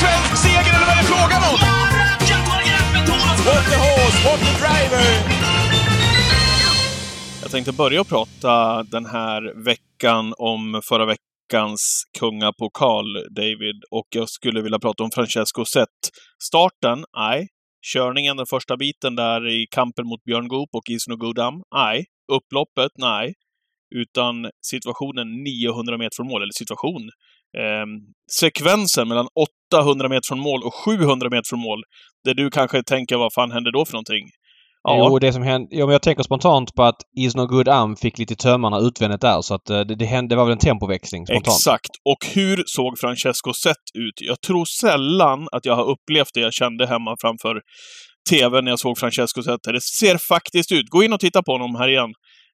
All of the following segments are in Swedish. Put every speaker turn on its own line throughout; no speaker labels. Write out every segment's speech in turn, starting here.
svensk seger eller vad är det frågan om?
What the horse, what the driver!
Jag tänkte börja prata den här veckan om förra veckans kungapokal, David. Och jag skulle vilja prata om Francesco Zet. Starten? Nej. Körningen, den första biten där i kampen mot Björn Goop och Isno Gudam? Nej. Upploppet? Nej. Utan situationen 900 meter från mål, eller situation. Eh, sekvensen mellan 800 meter från mål och 700 meter från mål. Där du kanske tänker, vad fan hände då för någonting?
Ja. Jo, det som hände... Jo, men jag tänker spontant på att Is No Good Am fick lite tömmarna utvändigt där, så att det, det hände, det var väl en tempoväxling spontant.
Exakt. Och hur såg Francesco sett ut? Jag tror sällan att jag har upplevt det jag kände hemma framför TV när jag såg Francesco sett. Det ser faktiskt ut. Gå in och titta på honom här igen.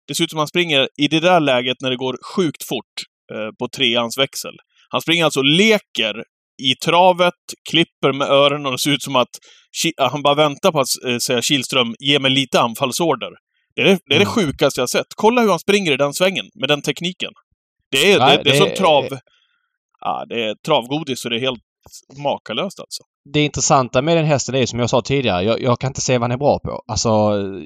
Det ser ut som han springer i det där läget när det går sjukt fort eh, på treans växel. Han springer alltså och leker i travet, klipper med öronen och det ser ut som att han bara väntar på att eh, säga Kihlström, ge mig lite anfallsorder. Det är det, det, är det mm. sjukaste jag sett. Kolla hur han springer i den svängen, med den tekniken. Det är, Nej, det, det, är som trav... Ja, det är travgodis, så det är helt makalöst alltså.
Det intressanta med den hästen är som jag sa tidigare, jag, jag, kan inte se vad han är bra på. Alltså,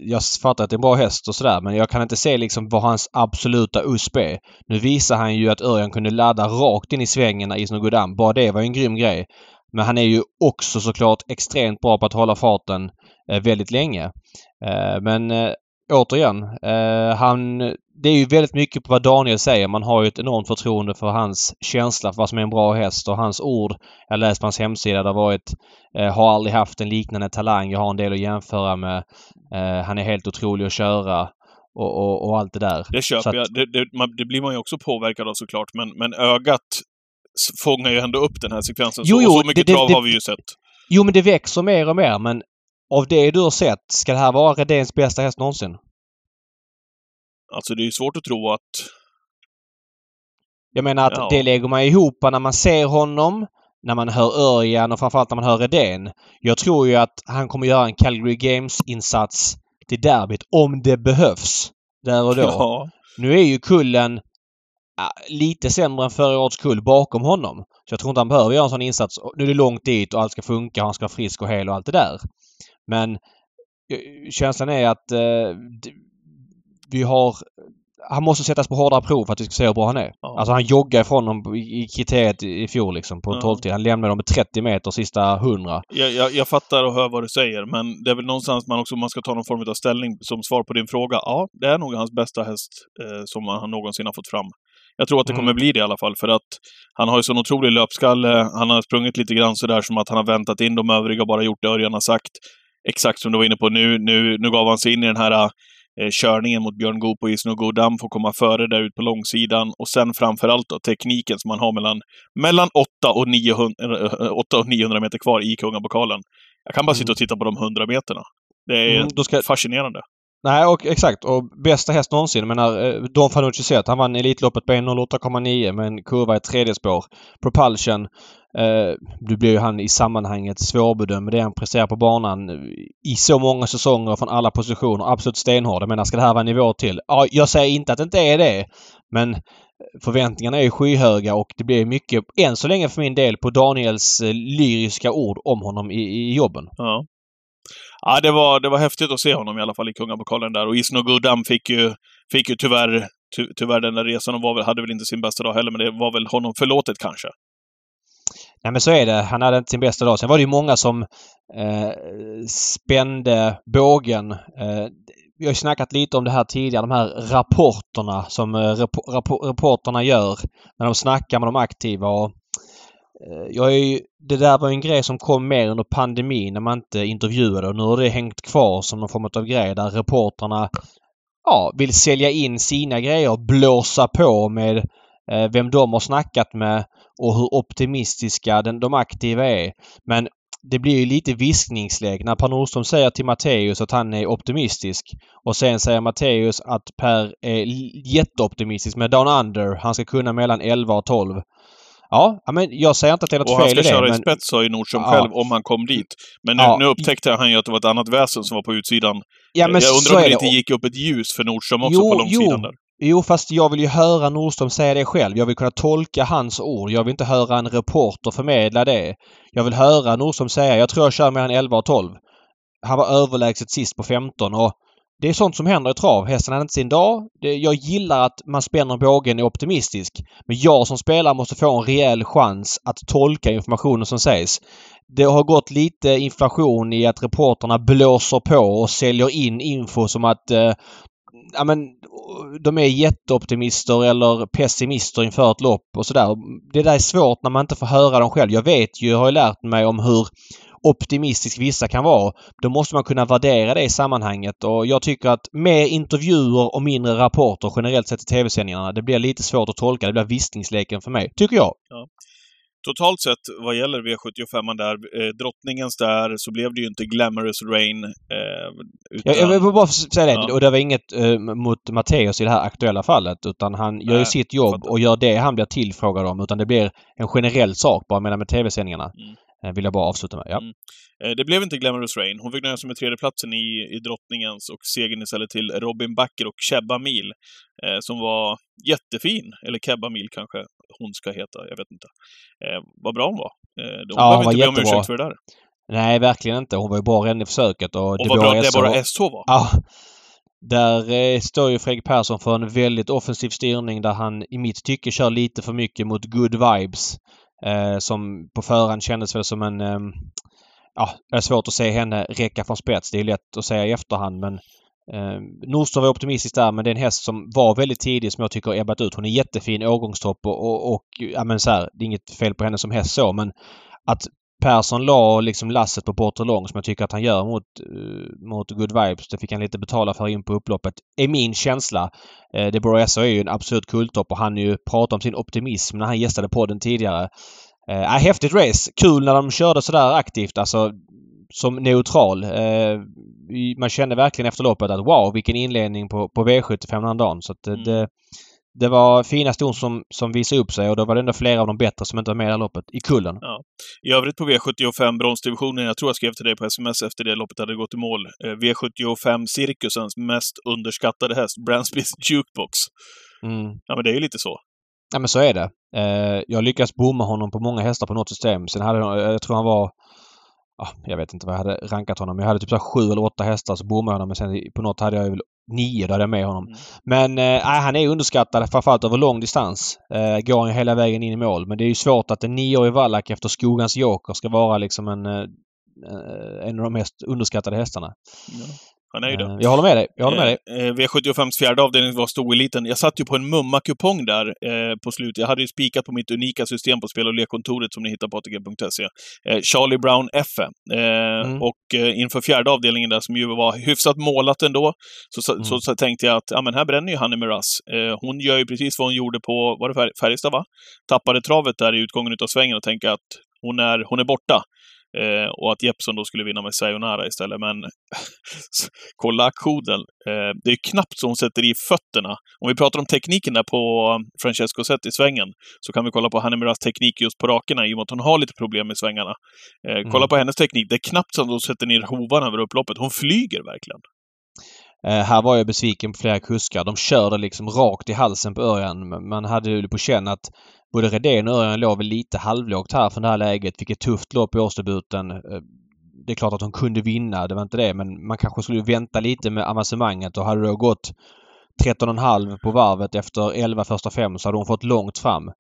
jag fattar att det är en bra häst och sådär men jag kan inte se liksom vad hans absoluta USP är. Nu visar han ju att Örjan kunde ladda rakt in i svängen när Isno Godam. Bara det var en grym grej. Men han är ju också såklart extremt bra på att hålla farten eh, väldigt länge. Eh, men eh, återigen, eh, han, det är ju väldigt mycket på vad Daniel säger. Man har ju ett enormt förtroende för hans känsla för vad som är en bra häst och hans ord. Jag läste på hans hemsida. Det har varit eh, har aldrig haft en liknande talang. Jag har en del att jämföra med. Eh, han är helt otrolig att köra. Och, och, och allt det där.
Det köper att, jag. Det, det, man, det, blir man ju också påverkad av såklart. Men, men ögat fångar ju ändå upp den här sekvensen. Jo, så, jo, och så mycket trav har vi ju sett.
Jo, men det växer mer och mer. Men av det du har sett, ska det här vara Redéns bästa häst någonsin?
Alltså det är ju svårt att tro att...
Jag menar att ja. det lägger man ihop när man ser honom, när man hör Örjan och framförallt när man hör Redén. Jag tror ju att han kommer göra en Calgary Games-insats till derbyt om det behövs. Där och då. Ja. Nu är ju kullen lite sämre än förra årets kull bakom honom. Så jag tror inte han behöver göra en sån insats. Nu är det långt dit och allt ska funka och han ska vara frisk och hel och allt det där. Men eh, känslan är att eh, vi har... Han måste sättas på hårdare prov för att vi ska se hur bra han är. Ja. Alltså han joggade ifrån dem i kriteriet i fjol liksom på ja. 12 Han lämnade dem med 30 meter sista 100.
Jag, jag, jag, fattar och hör vad du säger men det är väl någonstans man också man ska ta någon form av ställning som svar på din fråga. Ja, det är nog hans bästa häst eh, som han någonsin har fått fram. Jag tror att det kommer mm. bli det i alla fall, för att han har ju sån otrolig löpskalle. Han har sprungit lite grann sådär som att han har väntat in de övriga och bara gjort det Örjan har sagt. Exakt som du var inne på nu. Nu, nu gav han sig in i den här eh, körningen mot Björn Goop och Isno Godam, får komma före där ute på långsidan. Och sen framförallt då tekniken som man har mellan, mellan 8 och 900, 8 och 900 meter kvar i Kungapokalen. Jag kan bara sitta och titta på de 100 meterna. Det är mm, ska... fascinerande.
Nej, och exakt. Och bästa häst någonsin. Jag menar, eh, Don Fanucci sett, han vann Elitloppet på 1.08,9 med en kurva i tredje spår. Propulsion. Eh, nu blir ju han i sammanhanget svårbedömd. Det han presterar på banan i så många säsonger från alla positioner. Absolut stenhård. Jag menar, ska det här vara nivå till? Ja, jag säger inte att det inte är det. Men förväntningarna är skyhöga och det blir mycket, än så länge för min del, på Daniels eh, lyriska ord om honom i, i jobben.
Ja ja, det, var, det var häftigt att se honom i alla fall i kungapokalen där. Och Isno Gudam fick ju, fick ju tyvärr, ty, tyvärr den där resan och var väl, hade väl inte sin bästa dag heller, men det var väl honom förlåtet kanske.
Nej men så är det. Han hade inte sin bästa dag. Sen var det ju många som eh, spände bågen. Eh, vi har ju snackat lite om det här tidigare, de här rapporterna som eh, rap rap rapporterna gör när de snackar med de aktiva. Och Eh, jag är, det där var en grej som kom mer under pandemin när man inte intervjuade och nu har det hängt kvar som någon form av grej där reportrarna ja, vill sälja in sina grejer och blåsa på med eh, vem de har snackat med och hur optimistiska den, de aktiva är. Men det blir ju lite viskningsläge när Per Nordström säger till Matteus att han är optimistisk och sen säger Matteus att Per är jätteoptimistisk med Down Under. Han ska kunna mellan 11 och 12. Ja, men jag säger inte att det är något fel
i det. Och han ska köra i spets sa ju Nordström ja. själv om han kom dit. Men nu, ja. nu upptäckte han ju att det var ett annat väsen som var på utsidan. Ja, men jag undrar om det inte gick upp ett ljus för Nordström också jo, på långsidan jo. där.
Jo, fast jag vill ju höra Nordström säga det själv. Jag vill kunna tolka hans ord. Jag vill inte höra en reporter förmedla det. Jag vill höra Nordström säga jag tror jag kör mellan 11 och 12. Han var överlägset sist på 15 och det är sånt som händer i trav. Hästen hade inte sin dag. Det, jag gillar att man spänner bågen och är optimistisk. Men jag som spelare måste få en rejäl chans att tolka informationen som sägs. Det har gått lite inflation i att reporterna blåser på och säljer in info som att eh, ja, men, de är jätteoptimister eller pessimister inför ett lopp och sådär. Det där är svårt när man inte får höra dem själv. Jag vet ju, har ju lärt mig om hur optimistisk vissa kan vara. Då måste man kunna värdera det i sammanhanget och jag tycker att mer intervjuer och mindre rapporter generellt sett i tv-sändningarna, det blir lite svårt att tolka. Det blir visningsleken för mig, tycker jag.
Ja. Totalt sett vad gäller V75 där, eh, drottningens där, så blev det ju inte Glamorous Rain. Eh,
utan... jag, jag vill bara säga det, ja. och det var inget eh, mot Matteus i det här aktuella fallet, utan han gör ju sitt jobb och gör det han blir tillfrågad om, utan det blir en generell sak bara med, med tv-sändningarna. Mm. Eh, vill jag bara avsluta med. Ja. Mm.
Eh, det blev inte Glamorous Rain. Hon fick nöja sig med tredjeplatsen i, i drottningens och segern istället till Robin Backer och Kebba Mil, eh, som var jättefin. Eller Kebba Mil kanske hon ska heta, jag vet inte. Eh, vad bra hon var. Eh, hon ja, behöver inte be om ursäkt för det där.
Nej, verkligen inte. Hon var ju bra redan i försöket. Och,
och det vad bra det bara SH var.
Ja. Där eh, står ju Fredrik Persson för en väldigt offensiv styrning där han i mitt tycke kör lite för mycket mot good vibes. Eh, som på förhand kändes väl som en... Eh, ja, det är svårt att se henne räcka från spets. Det är lätt att säga i efterhand men Eh, Nordström var optimistisk där men det är en häst som var väldigt tidig som jag tycker har ebbat ut. Hon är jättefin årgångstopp och, och, och ja men så här, det är inget fel på henne som häst så men att Persson la liksom lasset på bortre lång som jag tycker att han gör mot, uh, mot Good Vibes. Det fick han lite betala för in på upploppet. är min känsla. Uh, Deborah Esso är ju en absolut kulttopp och han ju pratat om sin optimism när han gästade podden tidigare. Uh, häftigt race! Kul när de körde sådär aktivt. Alltså som neutral. Uh, man kände verkligen efter loppet att wow vilken inledning på, på V75 den dagen. Så att, mm. det, det var fina ston som, som visade upp sig och då var det ändå flera av de bättre som inte var med i det här loppet, i kullen.
Ja. I övrigt på V75 bronsdivisionen, jag tror jag skrev till dig på sms efter det loppet hade gått i mål. Eh, V75 cirkusens mest underskattade häst, Bransbys Jukebox. Mm. Ja, men det är ju lite så.
Ja, men så är det. Eh, jag lyckades bomma honom på många hästar på något system. Sen hade jag tror han var ah, jag vet inte vad jag hade rankat honom. Jag hade typ så sju eller åtta hästar så bommade jag honom. Men sen på något hade jag väl nio, hade jag med honom. Mm. Men eh, han är underskattad framförallt över lång distans. Eh, går han ju hela vägen in i mål. Men det är ju svårt att en nioårig vallack efter Skogans Joker ska vara liksom en, eh, en av de mest underskattade hästarna. Ja.
Han är ju det.
Jag håller med dig. Jag håller med dig.
Eh, V75s fjärde avdelning var stoeliten. Jag satt ju på en mumma-kupong där eh, på slutet. Jag hade ju spikat på mitt unika system på spel och lekkontoret som ni hittar på ATG.se. Eh, Charlie Brown F. Eh, mm. Och eh, inför fjärde avdelningen där, som ju var hyfsat målat ändå, så, mm. så, så, tänkte jag att ja, men här bränner ju Hanni Miraz. Eh, hon gör ju precis vad hon gjorde på, var det Färjestad va? Tappade travet där i utgången av svängen och tänkte att hon är, hon är borta. Eh, och att Jeppson då skulle vinna med Sayonara istället. Men kolla aktionen. Eh, det är knappt så hon sätter i fötterna. Om vi pratar om tekniken där på Francesco Zet i svängen, så kan vi kolla på Hanemiras teknik just på rakerna, i och med att hon har lite problem med svängarna. Eh, kolla mm. på hennes teknik. Det är knappt så att hon sätter ner hovarna över upploppet. Hon flyger verkligen.
Eh, här var jag besviken på flera kuskar. De körde liksom rakt i halsen på Örjan. Man hade ju på känn att både Redén och Örjan låg väl lite halvlågt här från det här läget. Vilket tufft lopp i årsdebuten. Eh, det är klart att hon kunde vinna, det var inte det. Men man kanske skulle vänta lite med avancemanget och hade det då gått 13,5 på varvet efter 11 första fem så hade hon fått långt fram.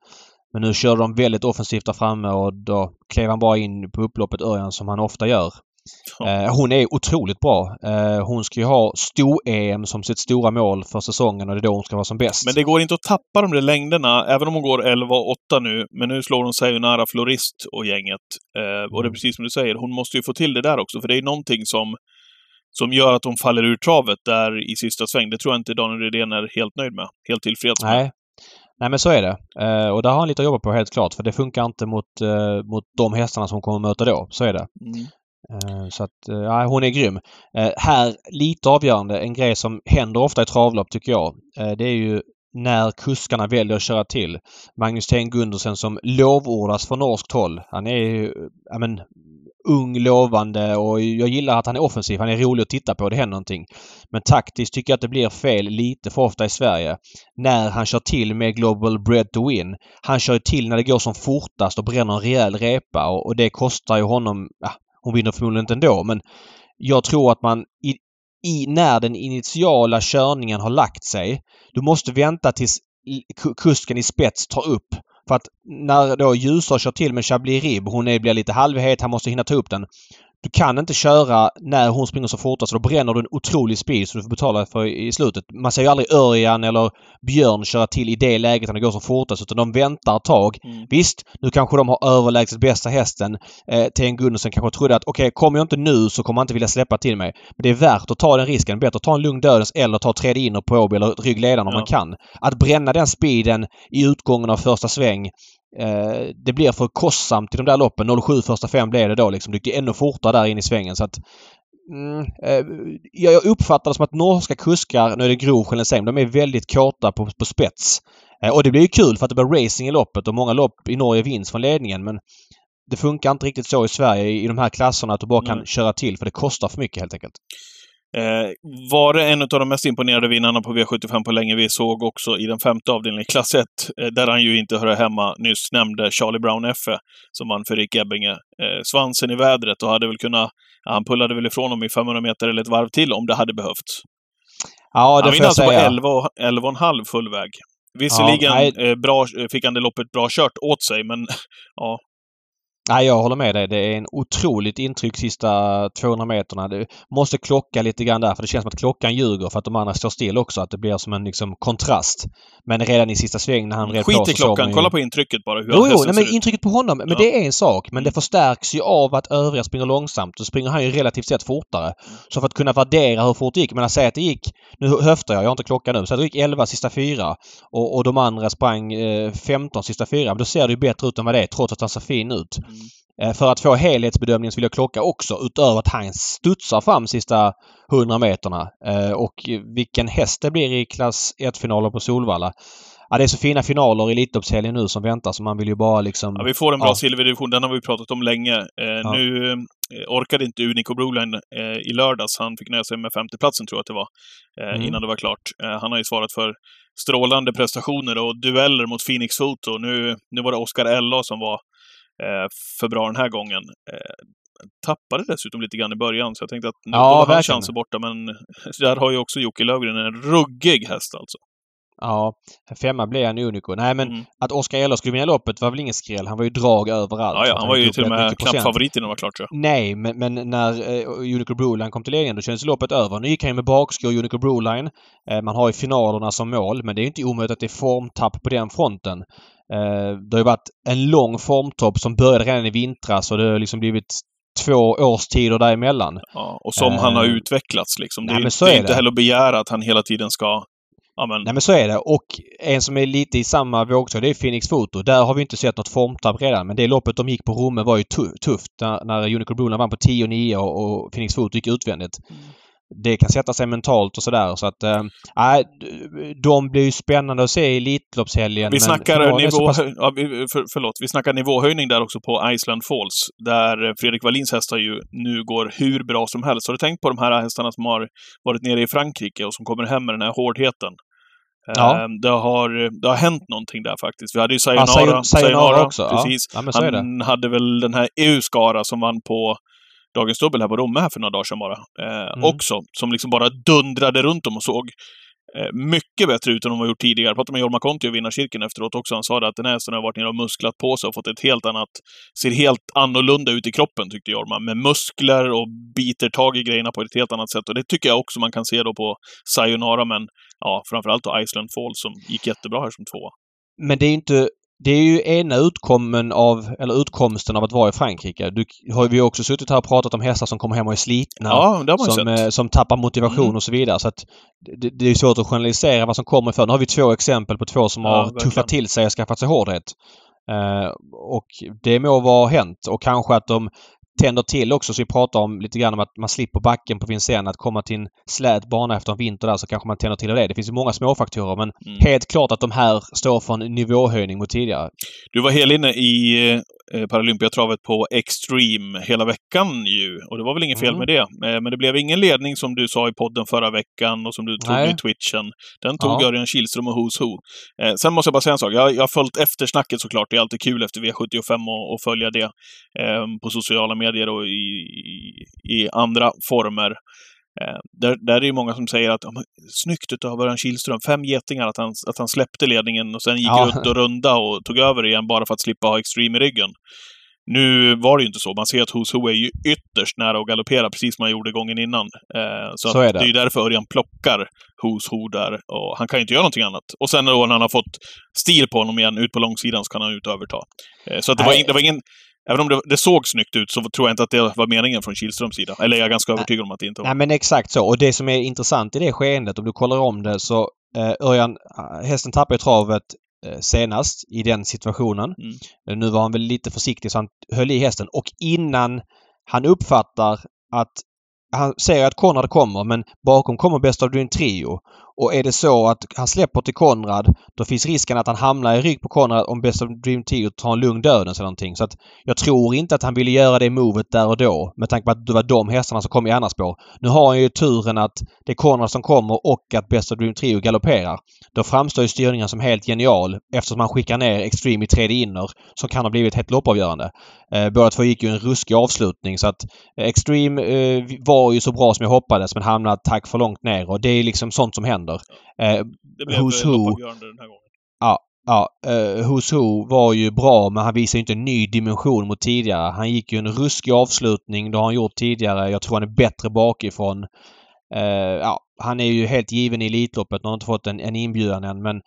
Men nu körde de väldigt offensivt där framme och då klev han bara in på upploppet Örjan som han ofta gör. Eh, hon är otroligt bra. Eh, hon ska ju ha sto-EM som sitt stora mål för säsongen och det är då hon ska vara som bäst.
Men det går inte att tappa de där längderna, även om hon går 11-8 nu. Men nu slår hon Sayonara Florist och gänget. Eh, och det är mm. precis som du säger, hon måste ju få till det där också, för det är någonting som som gör att hon faller ur travet där i sista sväng. Det tror jag inte Daniel Redén är helt nöjd med. Helt tillfreds med.
Nej. Nej men så är det. Eh, och där har han lite att jobba på helt klart. För det funkar inte mot, eh, mot de hästarna som kommer möta då. Så är det. Mm. Eh, så att, eh, ja, hon är grym. Eh, här, lite avgörande, en grej som händer ofta i travlopp tycker jag. Det är ju när kuskarna väljer att köra till. Magnus Ten Gundersen som lovordas från norskt håll. Han är ju, ja men, ung, lovande och jag gillar att han är offensiv. Han är rolig att titta på. Det händer någonting. Men taktiskt tycker jag att det blir fel lite för ofta i Sverige. När han kör till med Global Bread to Win. Han kör till när det går som fortast och bränner en rejäl repa och, och det kostar ju honom... Ja, hon vinner förmodligen inte ändå men jag tror att man i, i, när den initiala körningen har lagt sig. Du måste vänta tills kusken i spets tar upp. För att när då Ljusar kör till med Chablis Rib, hon är, blir lite halvhet, han måste hinna ta upp den. Du kan inte köra när hon springer så fort. Så då bränner du en otrolig speed som du får betala för i slutet. Man ser ju aldrig Örjan eller Björn köra till i det läget när det går som fortast utan de väntar ett tag. Mm. Visst, nu kanske de har överlägset bästa hästen. Eh, T.N. Gundersen kanske trodde att okej, okay, kommer jag inte nu så kommer han inte vilja släppa till mig. Men det är värt att ta den risken. Bättre att ta en lugn dödens eller ta tredje inner på Åby eller ryggledaren om man kan. Att bränna den speeden i utgången av första sväng Eh, det blir för kostsamt i de där loppen. 07 första fem blev det då liksom. Det gick ännu fortare där in i svängen så att Mm, eh, jag uppfattar det som att norska kuskar, nu är det grov generalisering, de är väldigt korta på, på spets. Eh, och det blir ju kul för att det blir racing i loppet och många lopp i Norge vinns från ledningen men det funkar inte riktigt så i Sverige i de här klasserna att du bara kan mm. köra till för det kostar för mycket helt enkelt.
Eh, var det en av de mest imponerade vinnarna på V75 på länge vi såg också i den femte avdelningen, klass 1, eh, där han ju inte hör hemma, nyss nämnde Charlie Brown Effe, som vann för Rick Ebbinge. Eh, svansen i vädret och hade väl kunnat, han pullade väl ifrån dem i 500 meter eller ett varv till om det hade behövts.
Ja, det han vinner alltså
på 11, 11,5 full väg. Visserligen ja, eh, bra, fick han det loppet bra kört åt sig, men ja,
Nej, jag håller med dig. Det är en otroligt intryck sista 200 meterna. Du måste klocka lite grann där för det känns som att klockan ljuger för att de andra står still också. Att det blir som en liksom, kontrast. Men redan i sista svängen när han red
Skit i klockan, kolla på intrycket bara. Hur
jo, jo, nej, men intrycket på honom. Men ja. det är en sak. Men det förstärks ju av att övriga springer långsamt. Då springer han ju relativt sett fortare. Så för att kunna värdera hur fort det gick. Men säga att det gick, nu höftar jag, jag har inte klockan nu. Så att det gick 11 sista fyra och, och de andra sprang eh, 15 sista fyra. Men då ser det ju bättre ut än vad det är trots att han ser fin ut. Eh, för att få helhetsbedömningen så vill jag klocka också utöver att han studsar fram sista 100 meterna. Eh, och vilken häst det blir i klass 1-finaler på Solvalla. Ja, det är så fina finaler i Elitloppshelgen nu som väntar så man vill ju bara liksom...
Ja, vi får en bra ja. silverdivision. Den har vi pratat om länge. Eh, ja. Nu eh, orkade inte Unico Broline eh, i lördags. Han fick nöja sig med femteplatsen tror jag att det var. Eh, mm. Innan det var klart. Han har ju svarat för strålande prestationer och dueller mot Phoenix Foto. Nu, nu var det Oscar Ella som var för bra den här gången. Eh, tappade dessutom lite grann i början, så jag tänkte att nu ja, var hans chanser borta. Men där har ju också Jocke Lövgren en ruggig häst alltså.
Ja, femma blev han Unico. Nej men mm. att Oskar Eller skulle vinna loppet var väl ingen skräll. Han var ju drag överallt.
Ja, ja han var ju till och med knappt favorit innan det var klart tror
jag. Nej, men, men när eh, Unico Broline kom till ledningen då kändes loppet över. Nu gick han ju med bakskor Unico Broline. Eh, man har ju finalerna som mål men det är inte omöjligt att det är formtapp på den fronten. Eh, det har ju varit en lång formtopp som började redan i vintras och det har liksom blivit två årstider däremellan.
Ja, och som uh, han har utvecklats liksom. Nej, det, är, det är, inte heller att begära att han hela tiden ska
Ja, men... Nej men så är det. Och en som är lite i samma vågskål det är Phoenix Foto. Där har vi inte sett något formtapp redan. Men det loppet de gick på Romme var ju tufft. När, när Unicorn Bruna vann på 10-9 och, och Phoenix Foto gick utvändigt. Mm det kan sätta sig mentalt och sådär. Så att, äh, de blir ju spännande att se i Elitloppshelgen.
Vi snackar, nivå, pass... ja, för, förlåt, vi snackar nivåhöjning där också på Iceland Falls. Där Fredrik Wallins hästar ju nu går hur bra som helst. Har du tänkt på de här hästarna som har varit nere i Frankrike och som kommer hem med den här hårdheten? Ja. Ehm, det, har, det har hänt någonting där faktiskt. Vi hade ju Sayonara,
ja, Sayonara, också. Precis.
Ja. Han hade väl den här EU-skara som vann på Dagens Dubbel här på Romme här för några dagar sedan bara. Eh, mm. Också, som liksom bara dundrade runt dem och såg eh, mycket bättre ut än de har gjort tidigare. Jag pratade med Jorma Kontio i vinnarcirkeln efteråt också. Han sa att den här hästen har varit nere och musklat på sig och fått ett helt annat... Ser helt annorlunda ut i kroppen, tyckte Jorma. Med muskler och biter tag i grejerna på ett helt annat sätt. Och det tycker jag också man kan se då på Sayonara, men ja, framförallt då Iceland Fall som gick jättebra här som tvåa.
Men det är ju inte det är ju ena utkommen av, eller utkomsten av att vara i Frankrike. Du har ju också suttit här och pratat om hästar som kommer hem och är slitna.
Ja,
som. Eh, som tappar motivation mm. och så vidare. Så att det, det är svårt att journalisera vad som kommer ifrån. Nu har vi två exempel på två som ja, har verkligen. tuffat till sig och skaffat sig hårdhet. Uh, och det må vara hänt och kanske att de tänder till också. Så vi pratar om lite grann om att man slipper backen på Vincennes. Att komma till en slät bana efter en vinter där så kanske man tänder till av det. Det finns ju många småfaktorer men mm. helt klart att de här står för en nivåhöjning mot tidigare.
Du var hel inne i eh, Paralympiatravet på Extreme hela veckan ju. Och det var väl inget fel
Mm.
med det. Eh, men det blev ingen ledning som du sa i podden förra veckan och som du tog
Nej.
i twitchen. Den tog
Ja.
Örjan Kihlström och Who's Who. Eh, sen måste jag bara säga en sak. Jag, jag har följt eftersnacket såklart. Det är alltid kul efter V75 och, och följa det på sociala medier och i, i, i andra former. Eh, där, där är det många som säger att snyggt utav Örjan Kihlström, fem getingar, att han, att han släppte ledningen och sen gick
Ja.
runt och runda och tog över igen bara för att slippa ha Extreme i ryggen. Nu var det ju inte så. Man ser att Who's Who är ju ytterst nära att galoppera, precis som han gjorde gången innan. Eh, så
Så
att
är det.
det är ju därför Örjan plockar Who's Who där. Och han kan ju inte göra någonting annat. Och sen då när han har fått stil på honom igen, ut på långsidan, så kan han ut och överta. Eh, så att det, var
Nej.
in, det var ingen... Även om det, det såg snyggt ut så tror jag inte att det var meningen från Kihlströms sida. Eller jag är ganska övertygad om att det inte var.
Nej men exakt så. Och det som är intressant i det skeendet, om du kollar om det så eh, Örjan, eh, hästen tappade travet eh, senast i den situationen.
Mm.
Eh, Nu var han väl lite försiktig så han höll i hästen och innan han uppfattar att han säger att Konrad kommer men bakom kommer Best of Dream Trio. Och är det så att han släpper till Konrad då finns risken att han hamnar i rygg på Konrad om Best of Dream Trio tar en lugn dödens eller någonting. Så att jag tror inte att han ville göra det movet där och då med tanke på att det var de hästarna som kom i andra spår. Nu har han ju turen att det är Konrad som kommer och att Best of Dream Trio galopperar. Då framstår ju styrningen som helt genial eftersom han skickar ner Extreme i tredje inner som kan ha blivit helt loppavgörande. Eh, båda två gick ju en ruskig avslutning så att eh, Extreme eh, var ju så bra som jag hoppades men hamnade tack för långt ner och det är liksom sånt som händer. Eh,
Det blev
Who's
eh,
Who?
den här gången.
Ja, uh, Who's Who var ju bra men han visar ju inte en ny dimension mot tidigare. Han gick ju en ruskig avslutning. Det har han gjort tidigare. Jag tror han är bättre bakifrån. Eh, ja, han är ju helt given i Elitloppet. Nu har han inte fått en, en inbjudan än men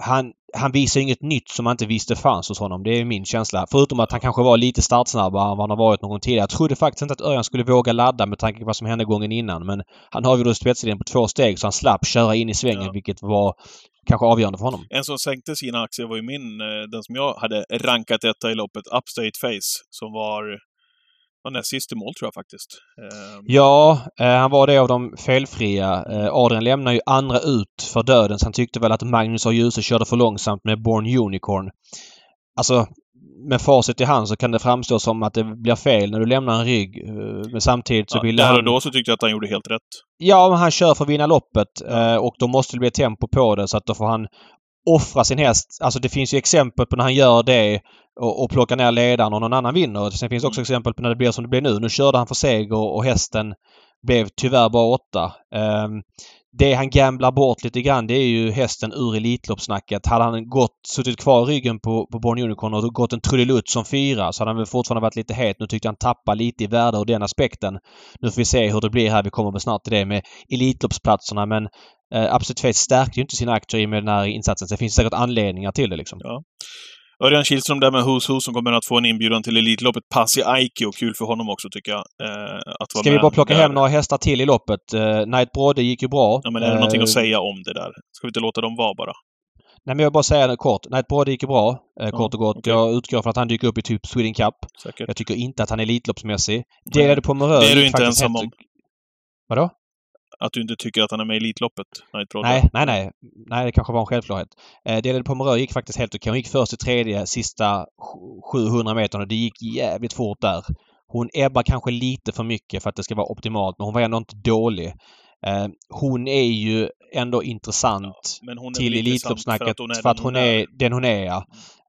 han, han visar inget nytt som man inte visste fanns hos honom. Det är min känsla. Förutom att han kanske var lite startsnabbare än vad han har varit någon tidigare. Jag trodde faktiskt inte att Örjan skulle våga ladda med tanke på vad som hände gången innan. Men han har ju då spetslinjen på två steg så han slapp köra in i svängen
Ja.
vilket var kanske avgörande för honom.
En som sänkte sina aktier var ju min, eh, den som jag hade rankat etta i loppet, Upstate Face, som var, var näst sist i mål tror jag faktiskt. Eh,
Ja, eh, han var det av de felfria. Eh, Adrian lämnar ju andra ut för döden så han tyckte väl att Magnus och Djuse körde för långsamt med Born Unicorn. Alltså, med facit i hand så kan det framstå som att det blir fel när du lämnar en rygg. eh, Men samtidigt så
ja,
vill
där
han...
och då så tyckte jag att han gjorde helt rätt.
Ja, men han kör för att vinna loppet eh, och då måste det bli tempo på det så att då får han offra sin häst. Alltså det finns ju exempel på när han gör det och, och plockar ner ledaren och någon annan vinner. Sen finns det också
Mm.
exempel på när det blir som det blir nu. Nu körde han för seger och, hästen blev tyvärr bara åtta. Ehm, det han gamblar bort lite grann det är ju hästen ur Elitloppssnacket. Hade han gått, suttit kvar i ryggen på, på Born Unicorn och gått en trudelutt som fyra så hade han väl fortfarande varit lite het. Nu tyckte han tappa lite i värde ur den aspekten. Nu får vi se hur det blir här. Vi kommer väl snart till det med Elitloppsplatserna men eh, Absolut Face stärkte ju inte sina aktier i och med den här insatsen. Så det finns säkert anledningar till det liksom.
Örjan Kihlström där med Who's Who som kommer att få en inbjudan till Elitloppet. Passi Aiki och kul för honom också tycker jag. Eh, att
Ska vi bara plocka
där.
hem några hästar till i loppet? Uh, Night Brodde gick ju bra.
Ja, men är det någonting
Eh,
att säga om det där? Ska vi inte låta dem vara bara?
Nej men jag vill bara säga det kort. Night Brodde gick ju bra. eh, kort och gott.
okej.
Jag utgår från att han dyker upp i typ Sweden Cup.
Säkert.
Jag tycker inte att han är Elitloppsmässig. Delade på Morö
Det är du inte ensam
helt-
om.
Vadå?
Att du inte tycker att han är med i Elitloppet?
Nej, nej, nej. Nej, det kanske var en självklarhet. Eh, Delade Pomerö gick faktiskt helt okej. Hon gick först i tredje sista sj- 700 och Det gick jävligt fort där. Hon ebbar kanske lite för mycket för att det ska vara optimalt, men hon var ändå inte dålig. Eh, hon är ju ändå intressant
är
till Elitloppssnacket
för att hon är,
för att hon är den hon är. Ja.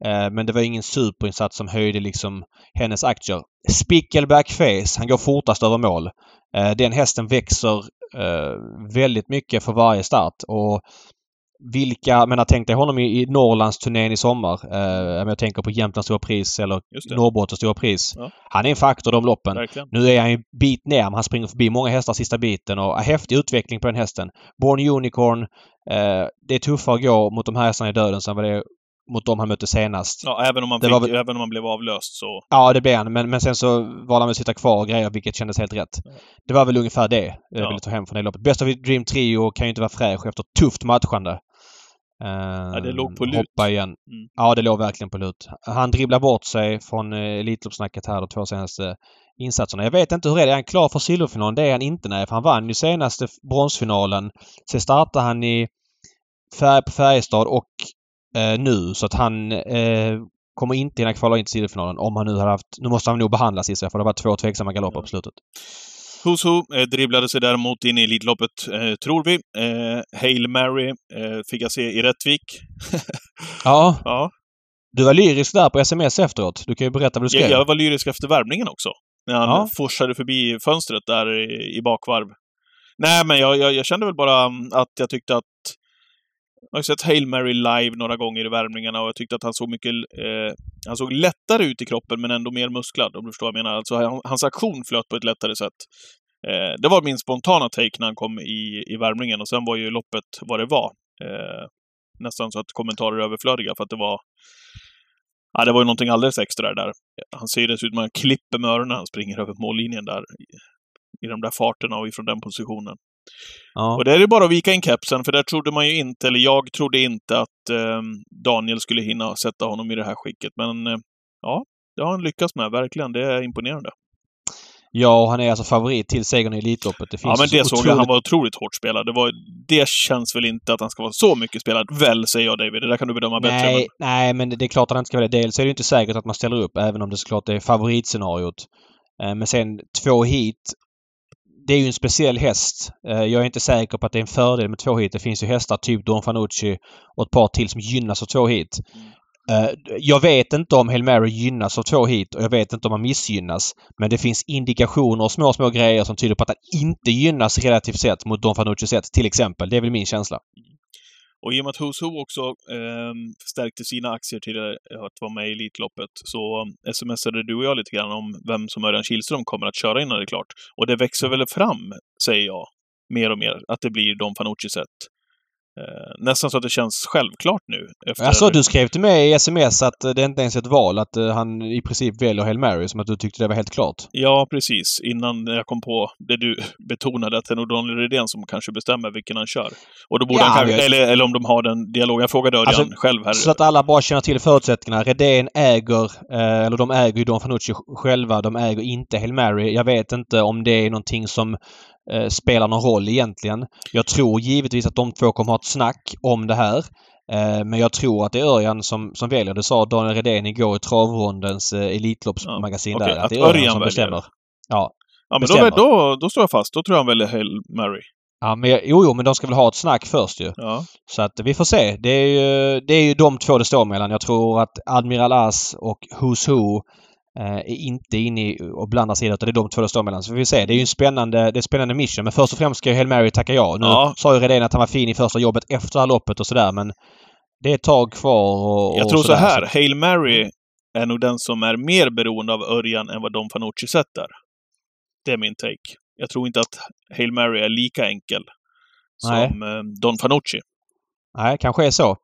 Eh, Men det var ingen superinsats som höjde liksom hennes aktier. Spickleback Face, han går fortast över mål. Eh, Den hästen växer eh, väldigt mycket för varje start och vilka, men jag tänkte honom i, i Norrlandsturnén i sommar. Eh, jag tänker på Jämtlands stora pris eller. Norrbottens stora pris.
Ja.
Han är en faktor de loppen.
Verkligen.
Nu är han ju bit ner, men han springer förbi många hästar sista biten och häftig utveckling på den hästen. Born Unicorn. Eh, det är tuffare att gå mot de här hästarna i döden än vad det är mot de han mötte senast. Ja,
Ja, även om, man
Det
fick,
var
även om man blev avlöst så...
det blev han. Men, men sen så valde han att sitta kvar och grejer, vilket kändes helt rätt.
Ja.
Det var väl ungefär det jag
Ja.
ville ta hem från det loppet. Best of Dream Trio kan ju inte vara fräsch efter tufft matchande. Eh,
det låg på lut.
Hoppa igen.
Mm.
Ja, det låg verkligen på lut. Han dribblar bort sig från eh, Elitloppssnacket här de två senaste insatserna. Jag vet inte hur är det? Är han klar för silverfinalen? Det är han inte nej, för han vann ju senaste bronsfinalen. Sen startade han i färg på Färjestad och eh, nu så att han eh, kommer inte hinna kvala in till silverfinalen om han nu hade haft... Nu måste han nog behandlas gissar jag för det var två tveksamma galopper på slutet.
Who eh, dribblade sig däremot in i Elitloppet, eh, tror vi. Eh, Hail Mary eh, fick jag se i Rättvik.
Ja,
ja.
du var lyrisk där på sms efteråt. Du kan ju berätta vad du skrev.
Jag, jag var lyrisk efter värmningen också. När han
Ja.
forsade förbi fönstret där i, i bakvarv. Nej, men jag, jag, jag kände väl bara mm, att jag tyckte att... Jag har ju sett Hail Mary live några gånger i värmningarna och jag tyckte att han såg mycket... Eh, han såg lättare ut i kroppen men ändå mer musklad, om du förstår vad jag menar. Alltså han, hans aktion flöt på ett lättare sätt. Eh, det var min spontana take när han kom i, i värmningen och sen var ju loppet vad det var. Eh, nästan så att kommentarer är överflödiga för att det var... Ja, det var ju någonting alldeles extra där. Han ser ju dessutom att han klipper med öronen när han springer över mållinjen där. I, I de där farterna och ifrån den positionen.
Ja.
Och det är ju bara att vika in kepsen, för där trodde man ju inte, eller jag trodde inte att eh, Daniel skulle hinna sätta honom i det här skicket. Men eh, ja, det har han lyckats med, verkligen. Det är imponerande.
Ja, och han är alltså favorit till segern i Elitloppet. Det finns
Ja, men det såg jag.
otroligt-
Han var otroligt hårt spelad. Det, var, det känns väl inte att han ska vara så mycket spelad. Väl, säger jag David. Det där kan du bedöma bättre.
Nej,
Men,
nej, men det är klart att han inte ska vara det. Dels är det inte säkert att man ställer upp, även om det såklart är favoritscenariot. Eh, Men sen två hit. Det är ju en speciell häst. Eh, Jag är inte säker på att det är en fördel med två hit. Det finns ju hästar typ Don Fanucci och ett par till som gynnas av två hit. Eh, Jag vet inte om Hail Mary gynnas av två hit och jag vet inte om han missgynnas. Men det finns indikationer och små, små grejer som tyder på att han inte gynnas relativt sett mot Don Fanucci sett till exempel. Det är väl min känsla
och i och med att Who's Who också eh, stärkte sina aktier till eh, att vara med i Elitloppet så ehm, smsade du och jag lite grann om vem som Örjan Kihlström kommer att köra innan det är klart. Och det växer väl fram, säger jag, mer och mer, att det blir Don Fanucci sett. Eh, nästan så att det känns självklart nu. Efter...
Alltså du skrev till mig i sms att eh, det inte ens är ett val. Att eh, han i princip väljer Hail Mary. Som att du tyckte det var helt klart.
Ja, precis. Innan jag kom på det du betonade, att det är nog Daniel Redén som kanske bestämmer vilken han kör. Och då borde
Ja,
han kanske, eller, eller om de har den dialogen. Jag frågade Örjan
Alltså,
själv här.
Så att alla bara känner till förutsättningarna. Redén äger, eh, eller de äger ju Don Fanucci själva. De äger inte Hail Mary. Jag vet inte om det är någonting som eh, spelar någon roll egentligen. Jag tror givetvis att de två kommer ha ett snack om det här. Eh, men jag tror att det är Örjan som, som väljer. Det sa Daniel Redén igår i travrondens eh, Elitloppsmagasin
Ja, okej,
där.
att
det är Örjan
Örjan
som
väljer.
bestämmer. Ja.
ja, men då,
bestämmer.
då, då står jag fast. Då tror jag han väljer Hail Mary.
Ja, men jo, jo, men de ska väl ha ett snack först ju.
Ja.
Så att vi får se. Det är ju, det är ju de två det står mellan. Jag tror att Admiral As och Who's Who är inte inne i och blandar sig i det, utan det är de två det står mellan. Så vi får se. Det är ju en spännande, det är en spännande mission. Men först och främst ska ju Hail Mary tacka ja. Nu
Ja.
sa ju Redén att han var fin i första jobbet efter det här loppet och sådär, men det är ett tag kvar och,
Jag
och
tror så
sådär.
här. Hail Mary är nog den som är mer beroende av Örjan än vad Don Fanucci sett är. Det är min take. Jag tror inte att Hail Mary är lika enkel
Nej.
som eh, Don Fanucci.
Nej, kanske är så.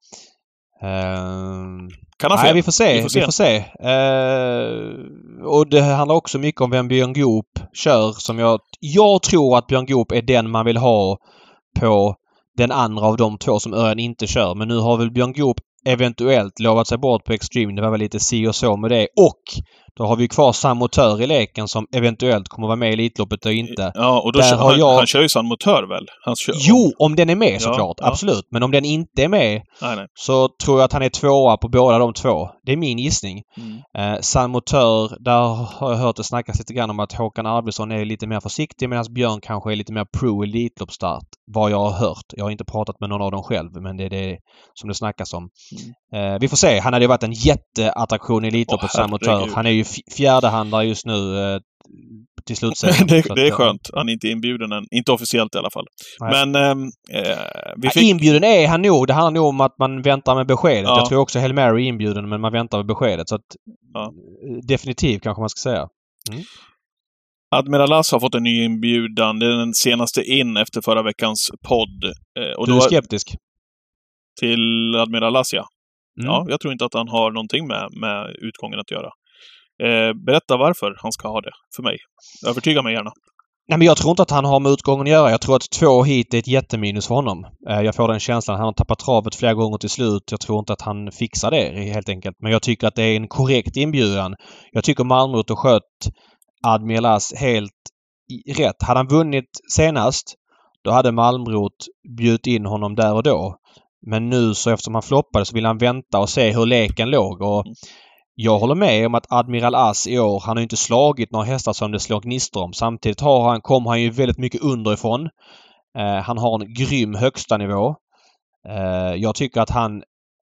Ehm,
Kan ha fel.
Nej, vi får se.
Vi får se.
Vi får se. Eh, och det handlar också mycket om vem Björn Goop kör. Som jag, jag tror att Björn Goop är den man vill ha på den andra av de två som Örjan inte kör. Men nu har väl Björn Goop eventuellt lovat sig bort på Extreme. Det var väl lite si och så med det. Och då har vi kvar Sam Motör i leken som eventuellt kommer vara med i Elitloppet och inte.
Ja, och då kör,
har jag-
han kör ju San Motör väl? Han kör,
Jo, om den är med
Ja,
såklart.
ja.
Absolut. Men om den inte är med
Nej, nej.
så tror jag att han är tvåa på båda de två. Det är min gissning.
Mm.
Eh, San Motör, där har jag hört det snackas lite grann om att Håkan Arvidsson är lite mer försiktig medan Björn kanske är lite mer pro Elitloppsstart. Vad jag har hört. Jag har inte pratat med någon av dem själv men det är det som det snackas om. Eh, vi får se. Han hade ju varit en jätteattraktion i Elitloppet, Motör.
herregud.
Han är ju fjärdehandlare just nu eh, till slutsegern.
det, det är
eh,
skönt. Han är inte inbjuden än. Inte officiellt i alla fall.
Nej.
Men ehm, eh, vi
Ja,
fick...
Inbjuden är han nog. Det handlar nog om att man väntar med beskedet.
Ja.
Jag tror också Hail Mary är inbjuden men man väntar med beskedet. Så att,
Ja.
Definitivt kanske man ska säga.
Admiral As har fått en ny inbjudan. Det är den senaste in efter förra veckans podd. Eh, och
du är skeptisk?
till Admiral As, ja.
Mm.
Ja, jag tror inte att han har någonting med, med utgången att göra. Eh, berätta varför han ska ha det för mig. Övertyga mig gärna.
Nej, men jag tror inte att han har med utgången att göra. Jag tror att två hit är ett jätteminus för honom. Eh, Jag får den känslan. Han har tappat travet flera gånger till slut. Jag tror inte att han fixar det helt enkelt. Men jag tycker att det är en korrekt inbjudan. Jag tycker Malmrot och skött Admiral As helt rätt. Hade han vunnit senast då hade Malmrot bjudit in honom där och då. Men nu så eftersom han floppade så vill han vänta och se hur leken låg. Och Jag håller med om att Admiral As i år, han har inte slagit några hästar som det slår gnistor om. Samtidigt har han, kom han ju väldigt mycket underifrån. Eh, han har en grym högsta nivå. Eh, jag tycker att han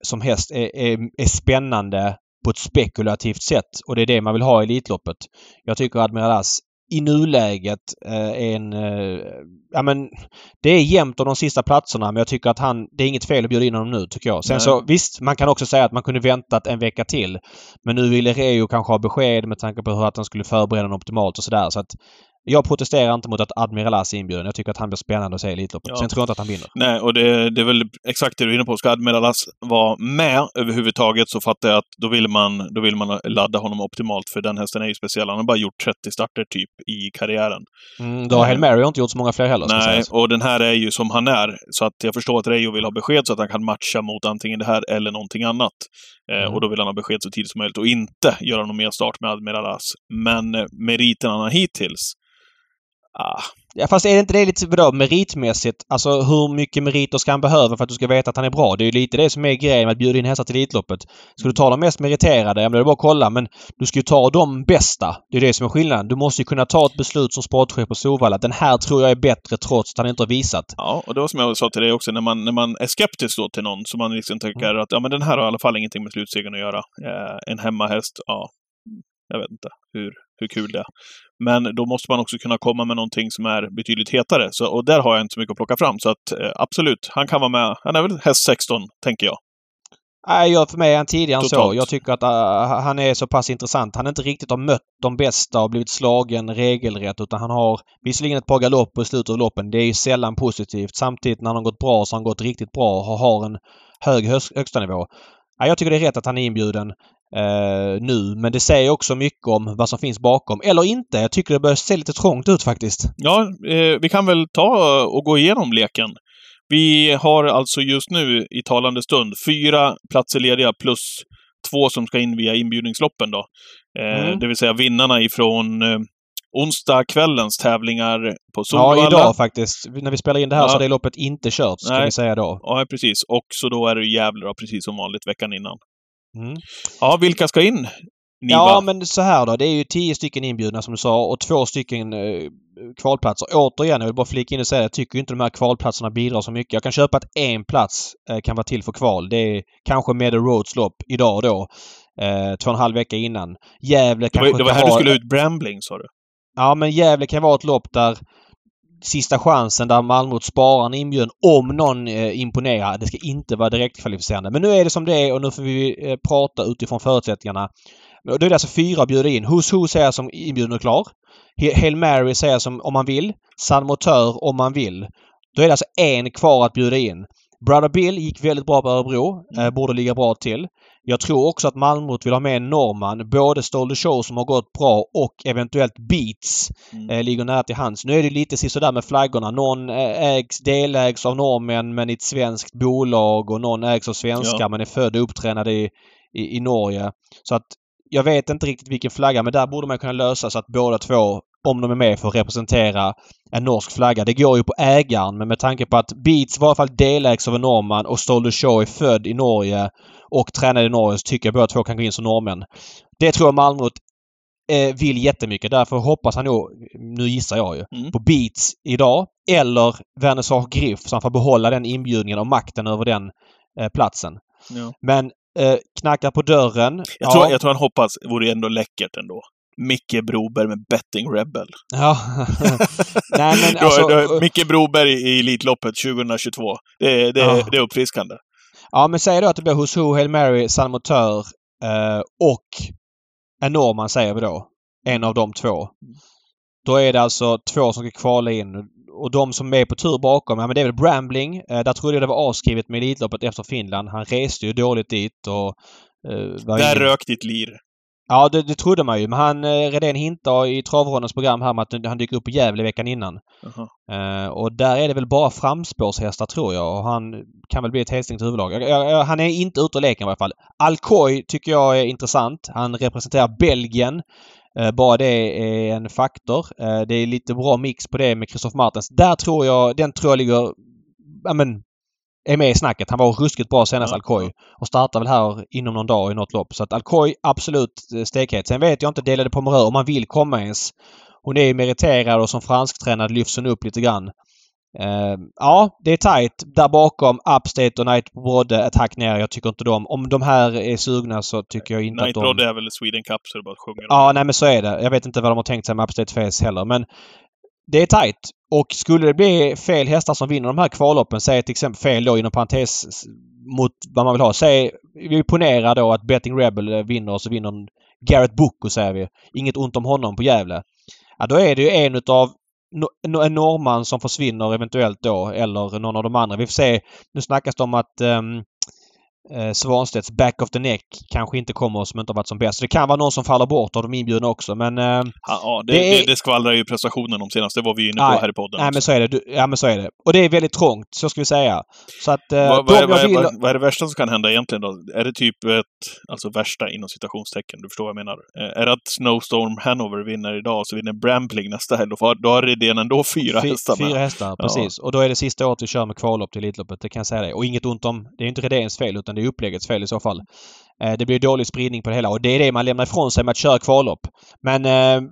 som häst är, är, är spännande på ett spekulativt sätt och det är det man vill ha i Elitloppet. Jag tycker Admiral As i nuläget eh, en... Eh, ja men det är jämnt om de sista platserna men jag tycker att han... Det är inget fel att bjuda in honom nu tycker jag. Sen Nej. så visst, man kan också säga att man kunde väntat en vecka till. Men nu ville Reo kanske ha besked med tanke på hur att han skulle förbereda honom optimalt och sådär. Så att jag protesterar inte mot att Admiral As är inbjuden. Jag tycker att han blir spännande att se Elitloppet. Ja. Sen tror jag inte att han vinner.
Nej, och det, det är väl exakt det du är inne på. Ska Admiral As vara med överhuvudtaget så fattar jag att då vill man, då vill man ladda honom optimalt, för den hästen är ju speciell. Han har bara gjort 30 starter typ i karriären.
Mm, då har Hail Mary inte gjort så många fler heller.
Nej, och den här är ju som han är. Så att jag förstår att Reijo vill ha besked så att han kan matcha mot antingen det här eller någonting annat. Eh, mm. och då vill han ha besked så tidigt som möjligt och inte göra någon mer start med Admiral As. Men eh, meriten han har hittills
Ah. Ja, fast är det inte det lite vadå, meritmässigt? Alltså hur mycket meriter ska han behöva för att du ska veta att han är bra? Det är ju lite det som är grejen med att bjuda in hästar till Elitloppet. Ska du ta de mest meriterade, ja men det är bara att kolla. Men du ska ju ta de bästa. Det är det som är skillnaden. Du måste ju kunna ta ett beslut som sportchef på Solvalla. Den här tror jag är bättre trots att han inte har visat.
Ja, och det var som jag sa till dig också, när man, när man är skeptisk då till någon, så man liksom tänker mm. att ja men den här har i alla fall ingenting med slutsegern att göra. Eh, en hemmahäst, ja, jag vet inte hur, hur kul det är. Men då måste man också kunna komma med någonting som är betydligt hetare. Så, och där har jag inte så mycket att plocka fram. Så att eh, absolut, han kan vara med. Han är väl häst 16, tänker jag.
Nej, jag, för mig är han tidigare än så. Jag tycker att uh, han är så pass intressant. Han inte riktigt har mött de bästa och blivit slagen regelrätt utan han har visserligen ett par galopper i slutet av loppen. Det är sällan positivt. Samtidigt när han har gått bra så har han gått riktigt bra och har en hög högsta nivå. Ja, jag tycker det är rätt att han är inbjuden eh, nu. Men det säger också mycket om vad som finns bakom. Eller inte. Jag tycker det börjar se lite trångt ut faktiskt.
Ja, eh, vi kan väl ta och gå igenom leken. Vi har alltså just nu i talande stund fyra platser lediga plus två som ska in via inbjudningsloppen då. Eh, mm. Det vill säga vinnarna ifrån eh, onsdag kvällens tävlingar på Solvalla.
Ja, idag faktiskt. När vi spelar in det här ja. så har det loppet inte kört, ska Nej. vi säga då.
Ja, precis. Och så då är det Gävle precis som vanligt veckan innan. Mm. Ja, vilka ska in?
Niva? Ja, men så här då. Det är ju tio stycken inbjudna som du sa och två stycken eh, kvalplatser. Återigen, jag vill bara flika in och säga jag tycker inte de här kvalplatserna bidrar så mycket. Jag kan köpa att en plats eh, kan vara till för kval. Det är kanske med Roads lopp idag och då. Eh, två och en halv vecka innan. Gävle kanske...
Det var, det var här ha... du skulle ut Brambling, sa du?
Ja, men Gävle kan vara ett lopp där sista chansen där Malmö sparar en inbjudan om någon eh, imponerar. Det ska inte vara direktkvalificerande. Men nu är det som det är och nu får vi eh, prata utifrån förutsättningarna. Då är det alltså fyra att bjuda in. Who's Who säger som inbjuden och klar. Hail Mary säger som om man vill. San Motör om man vill. Då är det alltså en kvar att bjuda in. Brother Bill gick väldigt bra på Örebro. Eh, borde ligga bra till. Jag tror också att Malmö vill ha med en norrman. Både Stolder Show som har gått bra och eventuellt Beats mm. eh, ligger nära till hands. Nu är det lite sådär med flaggorna. Någon eh, ägs, delägs av norrmän men i ett svenskt bolag och någon ägs av svenskar ja. men är född och upptränad i, i, i Norge. Så att jag vet inte riktigt vilken flagga men där borde man kunna lösa så att båda två om de är med för att representera en norsk flagga. Det går ju på ägaren men med tanke på att Beats var i alla fall delägs av en norrman och Stolder Show är född i Norge och tränade i Norge så tycker jag båda två kan gå in som norrmän. Det tror jag Malmö eh, vill jättemycket. Därför hoppas han nog, nu gissar jag ju, mm. på Beats idag eller Vernissage Griff så han får behålla den inbjudningen och makten över den eh, platsen. Ja. Men eh, knackar på dörren. Jag,
ja. tror, jag tror han hoppas, det vore ändå läckert ändå. Micke Broberg med Betting Rebel.
Ja. Nej, men alltså,
du har, Micke Broberg i Elitloppet 2022. Det, det, ja. det är uppfriskande.
Ja, men säg då att det blir Who's Hail Mary, San Motör eh, och en norrman säger vi då. En av de två. Då är det alltså två som ska kvala in. Och de som är på tur bakom, ja men det är väl Brambling. Eh, där trodde jag det var avskrivet med Elitloppet efter Finland. Han reste ju dåligt dit och...
Eh, Där rök ditt lir.
Ja, det, det trodde man ju. Men han, eh, Redén hintar i Travrondens program här med att han dyker upp i Gävle veckan innan. Uh och där är det väl bara framspårshästar tror jag och han kan väl bli ett helstängt huvudlag. Jag, jag, han är inte ute ur leken i alla fall. Alcoy tycker jag är intressant. Han representerar Belgien. Uh, bara det är en faktor. Uh, det är lite bra mix på det med Christoph Martens. Där tror jag, den tror jag ligger, ja men är med i snacket. Han var ruskigt bra senast
Ja,
Alcoy. Och startar väl här inom någon dag i något lopp. Så att Alcoy absolut eh, stekhet. Sen vet jag inte delade Pomerö om man vill komma ens. Hon är ju meriterad och som fransktränad lyfts hon upp lite grann. Eh, ja, det är tight. Där bakom Upstate och Night Brodde ett hack ner. Jag tycker inte de... Om de här är sugna så tycker jag inte
Night
att de...
Rod är väl Sweden Cup så det bara sjunga.
Ja, nej men så är det. Jag vet inte vad de har tänkt sig med Upstate Face heller. Men det är tight. Och skulle det bli fel hästar som vinner de här kvalloppen, säg till exempel fel då inom parentes mot vad man vill ha. Säg, vi ponerar då att Betting Rebel eh, vinner och så vinner Garrett Boko säger vi. Inget ont om honom på Gävle. Ja, då är det ju en utav no- en norrman som försvinner eventuellt då eller någon av de andra. Vi får se. Nu snackas det om att um, eh, Svanstedts back of the neck kanske inte kommer som inte har varit som bäst. Det kan vara någon som faller bort av de inbjudna också men... Eh,
Ja, ja det,
Det är-
det, skvallrar ju prestationen om senast. Det var vi inne
Nej,
på här i podden.
Nej
också.
men så är det. Du, ja men så är det. Och det är väldigt trångt, så ska vi säga. Så att eh,
vad, vad, är- vad,
vill...
vad, är det värsta som kan hända egentligen då? Är det typ ett, alltså värsta inom citationstecken, du förstår vad jag menar? Eh, Är det att Snowstorm Hanover vinner idag och så vinner Brambling nästa helg? Då, då har Redén ändå fyra
Fy-
hästar med.
Fyra hästar, precis. Och då är det sista året vi kör med kvallopp till Elitloppet, det kan jag säga det. Och inget ont om... Det är inte Redéns fel utan utan det är uppläggets fel i så fall. Eh, det blir dålig spridning på det hela och det är det man lämnar ifrån sig med att köra kvallopp. Men... Eh,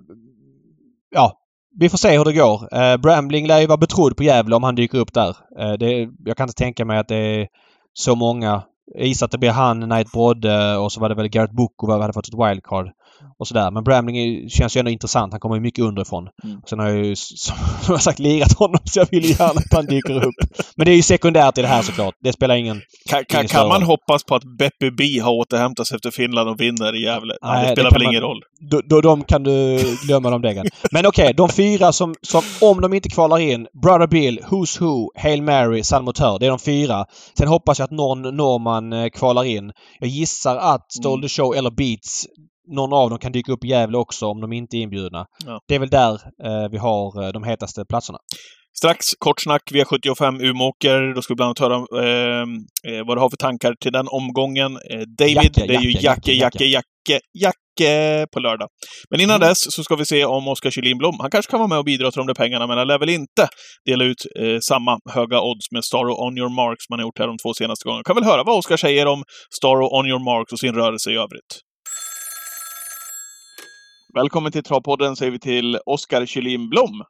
ja. Vi får se hur det går. Eh, Brambling lär ju vara betrodd på Gävle om han dyker upp där. Eh, det, jag kan inte tänka mig att det är så många. Jag gissar att det blir han, Knight Brodde och så var det väl Gareth Boko vad hade fått ett wildcard. Och sådär. Men Brambling är, känns ju ändå intressant. Han kommer ju mycket underifrån.
Mm.
Sen har jag ju som jag sagt lirat honom så jag vill ju gärna att han dyker upp. Men det är ju sekundärt i det här såklart. Det spelar ingen...
Kan, kan,
Ingen
kan man hoppas på att Beppe B har återhämtat sig efter Finland och vinner i Gävle? Nej,
Nej,
det
det
spelar
kan
väl
man-
ingen roll.
Då, då de kan du glömma de däggen. Men okej, de fyra som, som om de inte kvalar in. Brother Bill, Who's Who, Hail Mary, San Motör. Det är de fyra. Sen hoppas jag att någon norrman eh, kvalar in. Jag gissar att Stole the Show eller Beats någon av dem kan dyka upp i Gävle också om de inte är inbjudna.
Ja.
Det är väl där eh, vi har eh, de hetaste platserna.
Strax kort snack V75 Umeåker. Då ska vi bland annat höra eh, eh, vad du har för tankar till den omgången. Eh, David,
Jacke,
det är ju
Jacke,
Jacke,
Jacke,
Jacke, på lördag. Men innan
Mm.
dess så ska vi se om Oskar Kjellin Blom, han kanske kan vara med och bidra till de där pengarna, men han lär väl inte dela ut eh, samma höga odds med Staro On Your Marks man har gjort här de två senaste gångerna. Kan väl höra vad Oskar säger om Staro On Your Marks och sin rörelse i övrigt. Välkommen till Travpodden säger vi till Oskar Kjellin Blom.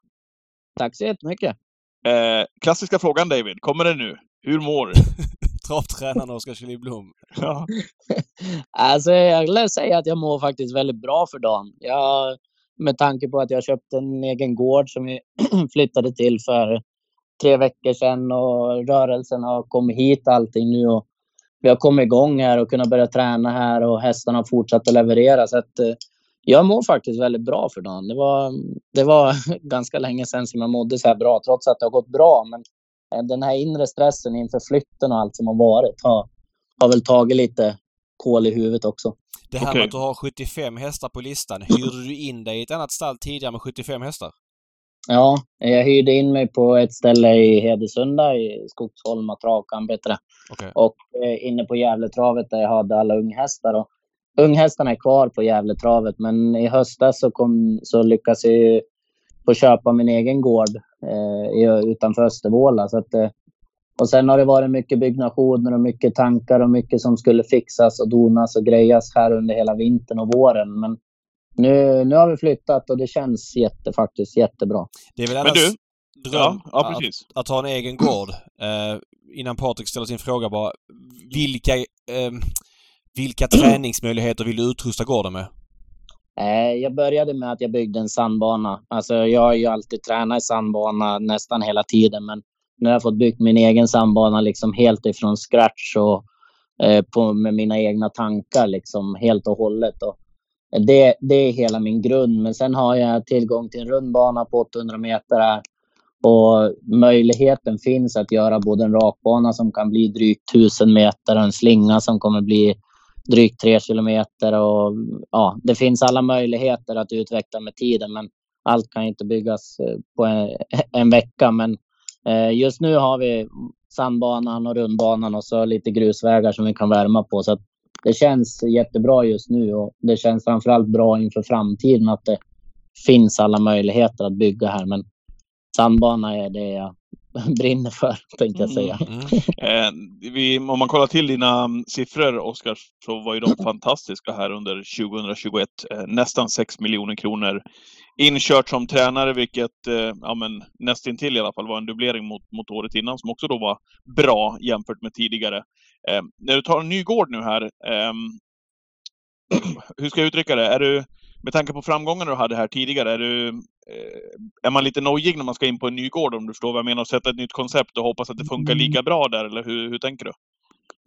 Tack så jättemycket.
Eh, klassiska frågan David, kommer den nu? Hur mår du?
Travtränaren Oskar Kjellin Blom.
ja.
Alltså, jag vill säga att jag mår faktiskt väldigt bra för dagen. Jag, med tanke på att jag köpte en egen gård som vi flyttade till för tre veckor sedan och rörelsen har kommit hit allting nu och vi har kommit igång här och kunnat börja träna här och hästarna har fortsatt att leverera. Så att, eh, jag mår faktiskt väldigt bra för dagen. Det var, det var ganska länge sedan som jag mådde så här bra, trots att det har gått bra. Men eh, den här inre stressen inför flytten och allt som har varit har, har väl tagit lite kol i huvudet också.
Det här
Okej.
med att du har 75 hästar på listan. Hyrde du in dig i ett annat stall tidigare med 75 hästar?
Ja, jag hyrde in mig på ett ställe i Hedesunda i Skogsholma travkamp heter det.
Okej.
Och eh, inne på Gävletravet där jag hade alla unghästar. Och unghästarna är kvar på Gävletravet men i höstas så, kom, så lyckades jag ju få köpa min egen gård eh, utanför Östervåla. Så att, eh, och sen har det varit mycket byggnationer och mycket tankar och mycket som skulle fixas och donas och grejas här under hela vintern och våren. Men nu, nu har vi flyttat och det känns jätte, faktiskt jättebra.
Det är väl
Men du,
dröm
ja, ja
att,
precis.
att ha en egen gård. Eh, innan Patrik ställer sin fråga bara. Vilka, eh, vilka träningsmöjligheter vill du utrusta gården med?
Eh, Jag började med att jag byggde en sandbana. Alltså jag har ju alltid tränat i sandbana nästan hela tiden, men nu har jag fått byggt min egen sandbana liksom helt ifrån scratch och eh, på, med mina egna tankar liksom helt och hållet. Och det, det är hela min grund. Men sen har jag tillgång till en rundbana på 800 meter här. Och möjligheten finns att göra både en rakbana som kan bli drygt 1000 meter och en slinga som kommer bli drygt tre kilometer. Och, ja, det finns alla möjligheter att utveckla med tiden, men allt kan inte byggas eh, på en, en vecka. Men eh, just nu har vi sandbanan och rundbanan och så lite grusvägar som vi kan värma på. Så att det känns jättebra just nu och det känns framförallt bra inför framtiden att det finns alla möjligheter att bygga här. Men sandbana är det jag brinner för, tänkte jag säga.
Mm.
Eh, vi, om man kollar till dina mm, siffror, Oskar, så var ju de fantastiska här under 2021. Eh, nästan 6 miljoner kronor inkört som tränare, vilket eh, ja, men, nästintill i alla fall var en dubblering mot, mot året innan, som också då var bra jämfört med tidigare. Eh, när du tar en ny gård nu här, ehm, hur ska jag uttrycka det? Är du, med tanke på framgångarna du hade här tidigare, är, du, eh, är man lite nojig när man ska in på en ny gård om du förstår vad jag menar? Och sätta ett nytt koncept och hoppas att det funkar lika bra där, eller hur, hur tänker du?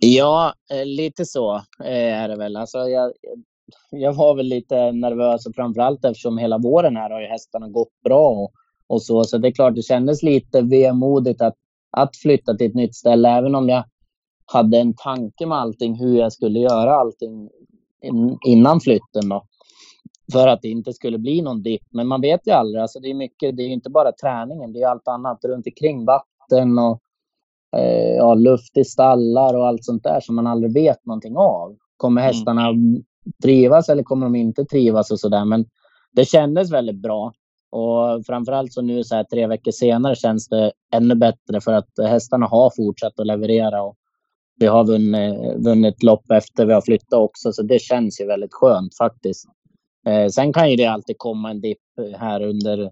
Ja, eh, lite så eh, är det väl. Alltså, jag, jag var väl lite nervös och framförallt eftersom hela våren här har ju hästarna gått bra och, och så. Så det är klart, det kändes lite vemodigt att, att flytta till ett nytt ställe, även om jag hade en tanke med allting, hur jag skulle göra allting innan flytten då. För att det inte skulle bli någon dipp. Men man vet ju aldrig. Alltså det är mycket, det är inte bara träningen, det är allt annat runt omkring. Vatten och eh, ja, luft i stallar och allt sånt där som man aldrig vet någonting av. Kommer hästarna trivas eller kommer de inte trivas och sådär. Men det kändes väldigt bra. Och framförallt så nu så här tre veckor senare känns det ännu bättre för att hästarna har fortsatt att leverera. Och vi har vunnit, vunnit lopp efter vi har flyttat också, så det känns ju väldigt skönt faktiskt. Eh, sen kan ju det alltid komma en dipp här under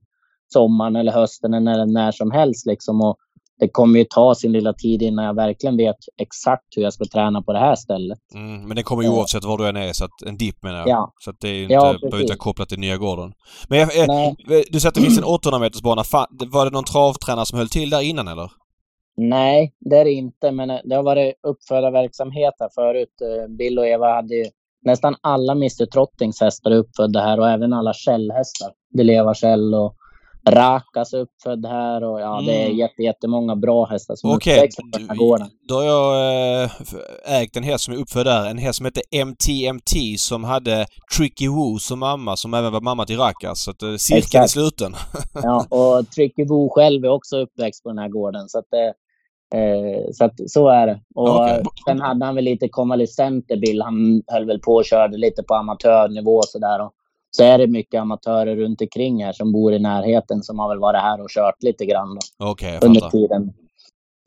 sommaren eller hösten eller när som helst liksom. Och det kommer ju ta sin lilla tid innan jag verkligen vet exakt hur jag ska träna på det här stället.
Mm, men det kommer ju oavsett var du än är, så att en dipp menar jag.
Ja.
Så att det är ju inte,
Ja,
behöver inte kopplat till nya gården. Men jag, eh,
Nej.
du säger att det finns en 800 meters bana. Fan, var det någon travtränare som höll till där innan eller?
Nej, det är det inte, men eh, det har varit uppfödarverksamhet här förut. Eh, Bill och Eva hade ju nästan alla Mr Trottings hästar är uppfödda här och även alla källhästar. Deleva käll och Rakas är uppfödd här och ja, det är
Mm.
jätte, jättemånga bra hästar som
Okej,
uppväxt på den här gården.
då har jag eh, ägt en häst som är uppfödd där. En häst som hette MTMT som hade Tricky Woo som mamma som även var mamma till Rakas. Så att eh, cirkeln är sluten.
Ja, och Tricky Boo själv är också uppväxt på den här gården. Så att, det- eh, så, att, så är det. Och
Okej.
eh, sen hade han väl lite konvalescenter Bill. Han höll väl på och körde lite på amatörnivå och sådär. Och Så är det mycket amatörer runt omkring här som bor i närheten som har väl varit här och kört lite grann då,
jag
under
fattar.
tiden.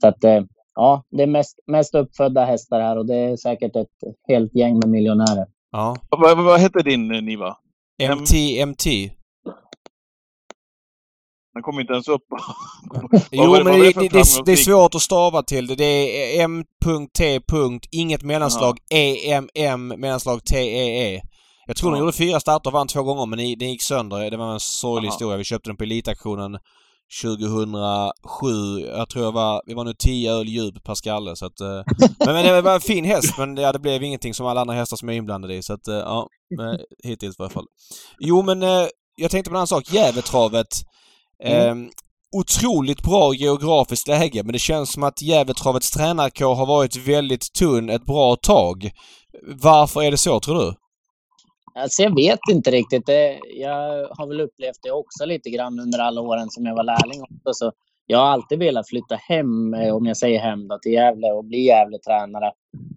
Så att eh, ja, det är mest, mest uppfödda hästar här och det är säkert ett helt gäng med miljonärer.
Ja.
Vad, vad hette din eh, Niva?
MTMT.
Den kommer inte ens upp.
Jo,
det-
men det,
det
det, det, är- det svårt att stava till det. Det är M.T. inget mellanslag, EMM mellanslag TEE. Jag tror
Ja.
de gjorde fyra starter och vann två gånger men den gick sönder. Det var en sorglig historia. Vi köpte den på elitaktionen 2007. Jag tror jag var, vi var nu 10 öl djup per skalle så att... eh, Men, men det var en fin häst men ja, det blev ingenting som alla andra hästar som är inblandade i så att eh, ja, hittills i alla fall. Jo men eh, jag tänkte på en annan sak. Gävletravet.
Mm.
Eh, otroligt bra geografiskt läge men det känns som att Gävletravets tränarkår har varit väldigt tunn ett bra tag. Varför är det så tror du?
Alltså jag vet inte riktigt. Det, jag har väl upplevt det också lite grann under alla åren som jag var lärling. Också, så jag har alltid velat flytta hem, eh, om jag säger hem då, till Gävle och bli Gävle-tränare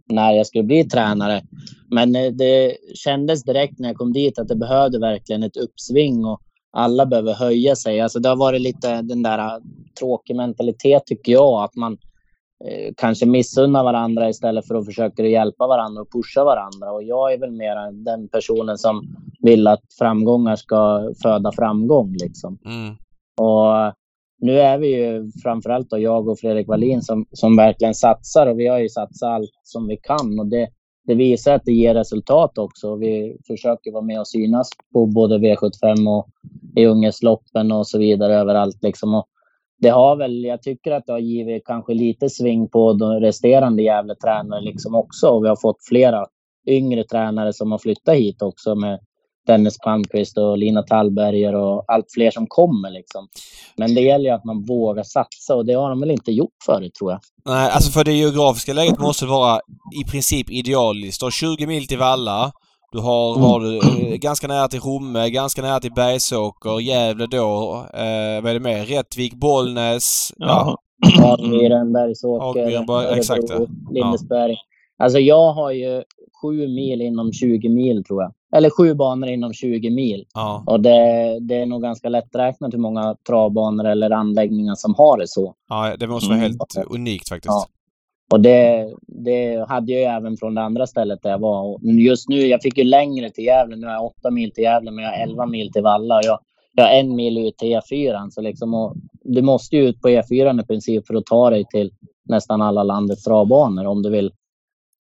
när jag skulle bli tränare. Men eh, det kändes direkt när jag kom dit att det behövde verkligen ett uppsving och alla behöver höja sig. Alltså det har varit lite den där eh, tråkig mentalitet tycker jag, att man eh, kanske missunnar varandra istället för att försöka hjälpa varandra och pusha varandra. Och jag är väl mer den personen som vill att framgångar ska föda framgång. Liksom.
Mm.
Och nu är vi ju framförallt då jag och Fredrik Wallin som, som verkligen satsar och vi har ju satsat allt som vi kan. Och det, det visar att det ger resultat också. Vi försöker vara med och synas på både V75 och i Ungesloppen och så vidare överallt. Liksom. Och det har väl, jag tycker att det har givit kanske lite sving på de resterande Gävle tränare liksom också. Och vi har fått flera yngre tränare som har flyttat hit också med Dennis Palmqvist och Lina Tallberger och allt fler som kommer. Liksom. Men det gäller ju att man vågar satsa och det har de väl inte gjort förut tror jag.
Nej, alltså för det geografiska läget måste vara i princip idealiskt. Du har 20 mil till Valla. Du har,
Mm.
har du, eh, ganska nära till Romme, ganska nära till Bergsåker, Gävle då. Eh, vad är det mer? Rättvik, Bollnäs. Ja.
Ja.
Admyren, Bergsåker,
Admyren, bara- exakt, ja.
Lindesberg. Alltså jag har ju sju mil inom 20 mil tror jag. Eller sju banor inom 20 mil.
Ja.
Och det, det är nog ganska lätt räknat hur många travbanor eller anläggningar som har det så.
ja, det måste vara
Mm.
helt unikt faktiskt.
Ja. Och det, det hade jag ju även från det andra stället där jag var. Och just nu, jag fick ju längre till Gävle. Nu har jag åtta mil till Gävle, men jag har elva mil till Valla. Jag, jag har en mil ut till E4. Så liksom, du måste ju ut på E4 i princip för att ta dig till nästan alla landets travbanor om du vill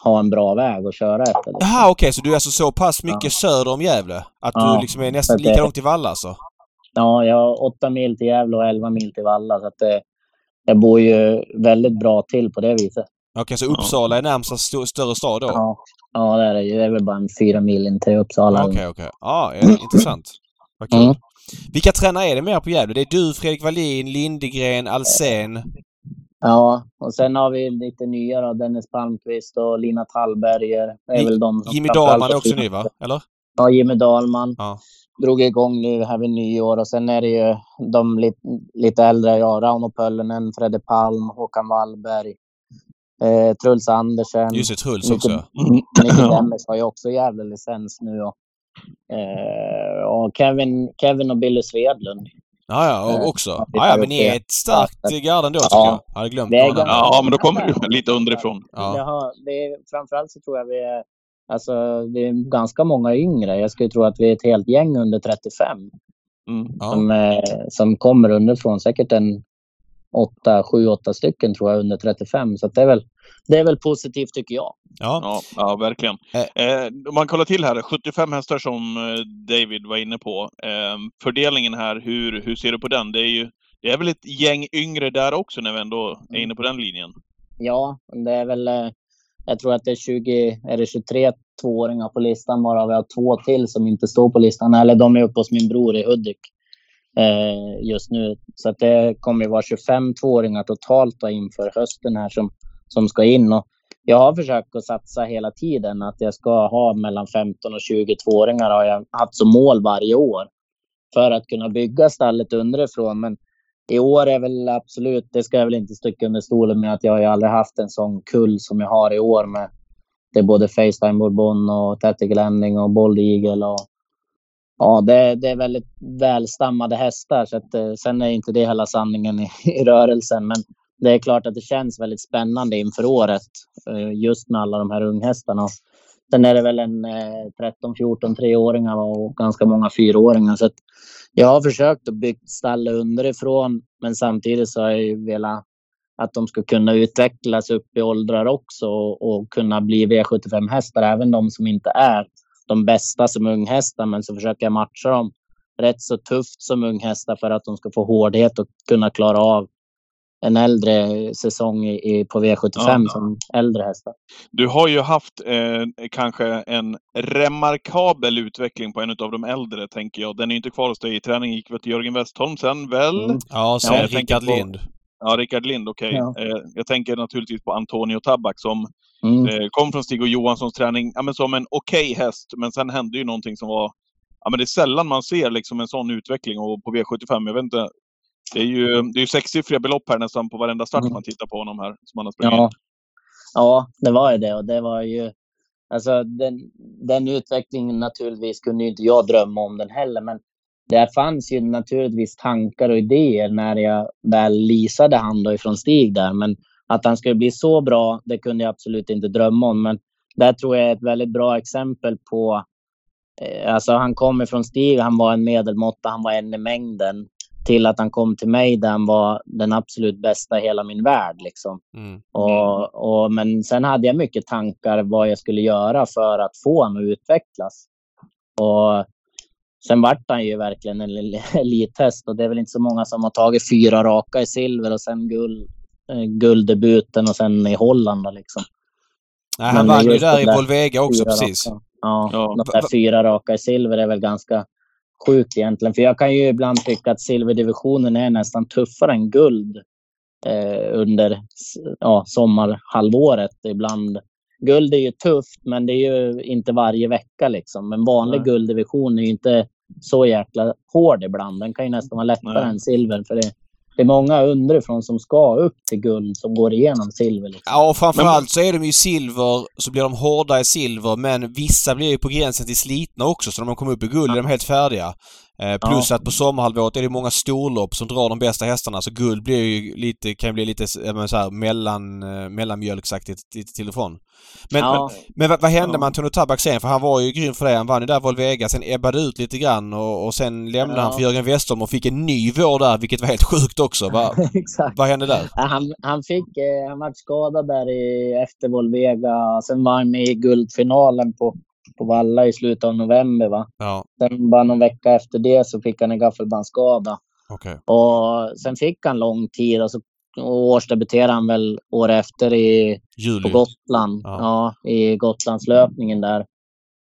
ha en bra väg att köra efter. Liksom.
Jaha, okej, så du är alltså så pass mycket söder om Gävle? Att
Ja.
du liksom är nästan
det-
lika långt till Valla alltså?
Ja, jag har åtta mil till Gävle och elva mil till Valla. Så att det, jag bor ju väldigt bra till på det viset.
Okej, så Uppsala är närmsta st- större stad då?
Ja, ja det, är det, det är väl bara en fyra mil in till Uppsala.
Okej, okej. Ja, eh, intressant. Vad kul.
Mm.
Vilka tränare är det mer på Gävle? Det är du, Fredrik Wallin, Lindegren, Alsen.
Ja, och sen har vi lite nya då. Dennis Palmqvist och Lina Tallberger. Det är
Ji-
väl de som
Jimmy Dahlman är också ny va? Eller?
Ja, Jimmy Dahlman.
Ja.
Drog igång nu här vid nyår och sen är det ju de lite, lite äldre. Ja, Rauno Pöllinen, Fredde Palm, Håkan Wallberg, eh, Truls Andersen.
Just det, Truls också.
Micke Demmers har ju också jävla licens nu. Och, eh, och Kevin, Kevin och Billy Svedlund.
Ja, ja, och
Eh,
också.
ja,
Ja, men ni är ett starkt garde ändå tycker
Ja.
jag. Jag hade glömt
Det är.
Ja, men då kommer du lite underifrån.
Ja.
har, det är, framförallt så tror jag vi är, alltså, det är ganska många yngre. Jag skulle tro att vi är ett helt gäng under 35
Mm.
Ja.
som, eh, som kommer underifrån. Säkert en åtta, sju, åtta stycken tror jag under 35. Så att det, är väl, det är väl positivt tycker jag.
Ja.
Ja, ja verkligen.
Eh.
Eh, om man kollar till här, 75 hästar som eh, David var inne på. Eh, fördelningen här, hur, hur ser du på den? Det är ju det är väl ett gäng yngre där också när vi ändå är inne på den linjen.
Ja, det är väl, eh, jag tror att det är 20, är det 23 tvååringar på listan bara vi har två till som inte står på listan. Eller de är uppe hos min bror i Hudik eh, just nu. Så att det kommer ju vara 25 tvååringar totalt då inför hösten här som, som ska in. Och jag har försökt att satsa hela tiden att jag ska ha mellan 15 och 22 åringar har jag haft som mål varje år. För att kunna bygga stallet underifrån. Men i år är väl absolut, det ska jag väl inte sticka under stolen med att jag har ju aldrig haft en sån kull som jag har i år med det är både Facetime Bourbon och Tactical Landing och Bold Eagle och ja, det, det är väldigt välstammade hästar så att eh, sen är inte det hela sanningen i, i rörelsen men det är klart att det känns väldigt spännande inför året eh, just med alla de här unghästarna. Sen är det väl en eh, 13, 14, treåringar och ganska många fyraåringar så jag har försökt att bygga stallet underifrån, men samtidigt så har jag ju velat att de ska kunna utvecklas upp i åldrar också och kunna bli V75-hästar, även de som inte är de bästa som unghästar, men så försöker jag matcha dem rätt så tufft som unghästar för att de ska få hårdhet och kunna klara av en äldre säsong i, i, på V75
Ja.
som äldre hästar.
Du har ju haft eh, kanske en remarkabel utveckling på en av de äldre, tänker jag. Den är ju inte kvar hos dig i träning. gick väl till Jörgen Westholm sen, väl?
Mm.
Ja, sen
Ja,
Rickard Lind.
Ja, Rickard Lind, okej.
Ja.
Eh, jag tänker naturligtvis på Antonio Tabak som
Mm.
eh, kom från Stig och Johanssons träning ja, men som en okej häst, men sen hände ju någonting som var... Ja, men det är sällan man ser liksom en sån utveckling och på V75. Jag vet inte. Det är ju, det är ju sexsiffriga belopp här nästan på varenda start
Mm.
man tittar på honom här. Som han har sprungit.
Ja. ja, det var ju det. Och det var ju... Alltså den, den utvecklingen naturligtvis kunde inte jag drömma om den heller. Men det fanns ju naturligtvis tankar och idéer när jag väl leasade han då ifrån Stig där. Men att han skulle bli så bra, det kunde jag absolut inte drömma om. Men där tror jag är ett väldigt bra exempel på... Eh, alltså han kom ifrån Stig, han var en medelmåtta, han var en i mängden. Till att han kom till mig där han var den absolut bästa i hela min värld. Liksom.
Mm.
Och, och, men sen hade jag mycket tankar vad jag skulle göra för att få honom att utvecklas. Och sen vart han ju verkligen en el- elithäst och det är väl inte så många som har tagit fyra raka i silver och sen guld, eh, gulddebuten och sen i Holland. Liksom.
Nej, han
Men
vann ju där i Volvega också precis.
raka. Ja,
Ja.
de där fyra raka i silver är väl ganska sjukt egentligen. För jag kan ju ibland tycka att silverdivisionen är nästan tuffare än guld eh, under ja, sommarhalvåret ibland. Guld är ju tufft, men det är ju inte varje vecka liksom. Men vanlig
Nej.
gulddivision är ju inte så jäkla hård ibland. Den kan ju nästan vara lättare
Nej.
än silver. För det, det är många underifrån som ska upp till guld som går igenom silver. Liksom.
Ja, och framförallt så är de ju silver, så blir de hårda i silver men vissa blir ju på gränsen till slitna också så när de kommer upp i guld är de helt färdiga. Eh, plus ja. att på sommarhalvåret är det många storlopp som drar de bästa hästarna så guld blir ju lite, kan bli lite så här, mellan, eh, mellanmjölksaktigt lite till och från. Men, ja. men, men, vad, vad, hände ja. med Antonio Tabak sen? För han var ju grym för det. Han vann ju där Volvega, sen ebbade ut lite grann och, och sen lämnade han för Jörgen Westholm och fick en ny vår där vilket var helt sjukt också. Va. Vad hände där?
Han, han fick, eh, han var skadad där i, efter Volvega. Sen var han med i guldfinalen på på Valla i slutet av november. Va?
Ja.
Sen bara någon vecka efter det så fick han en gaffelbandsskada.
Okay.
Och sen fick han lång tid och så årsdebuterade han väl år efter i,
Juli.
på Gotland. Ja. ja. i Gotlandslöpningen där.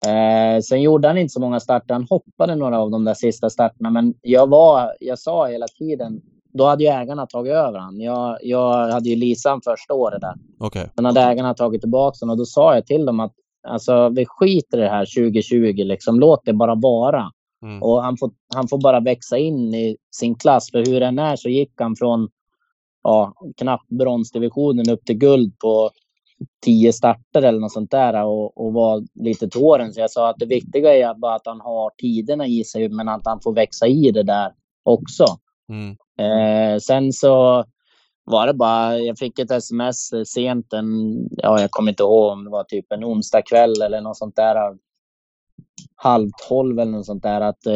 Eh, sen gjorde han inte så många starter. Han hoppade några av de där sista starterna. Men jag, var, jag sa hela tiden, då hade ju ägarna tagit över han. Jag, jag hade ju Lisan första året där.
Okay.
Sen hade ägarna tagit tillbaka honom och då sa jag till dem att Alltså, vi skiter i det här 2020. Liksom. Låt det bara vara. Mm. Och han får, han får bara växa in i sin klass. För hur den är så gick han från ja, knappt bronsdivisionen upp till guld på tio starter eller något sånt där och, och var lite till åren. Så jag sa att det viktiga är bara att han har tiderna i sig, men att han får växa i det där också.
Mm.
Eh, sen så var det bara, jag fick ett sms sent en, ja jag kommer inte ihåg om det var typ en onsdag kväll eller något sånt där. Halv tolv eller något sånt där att eh,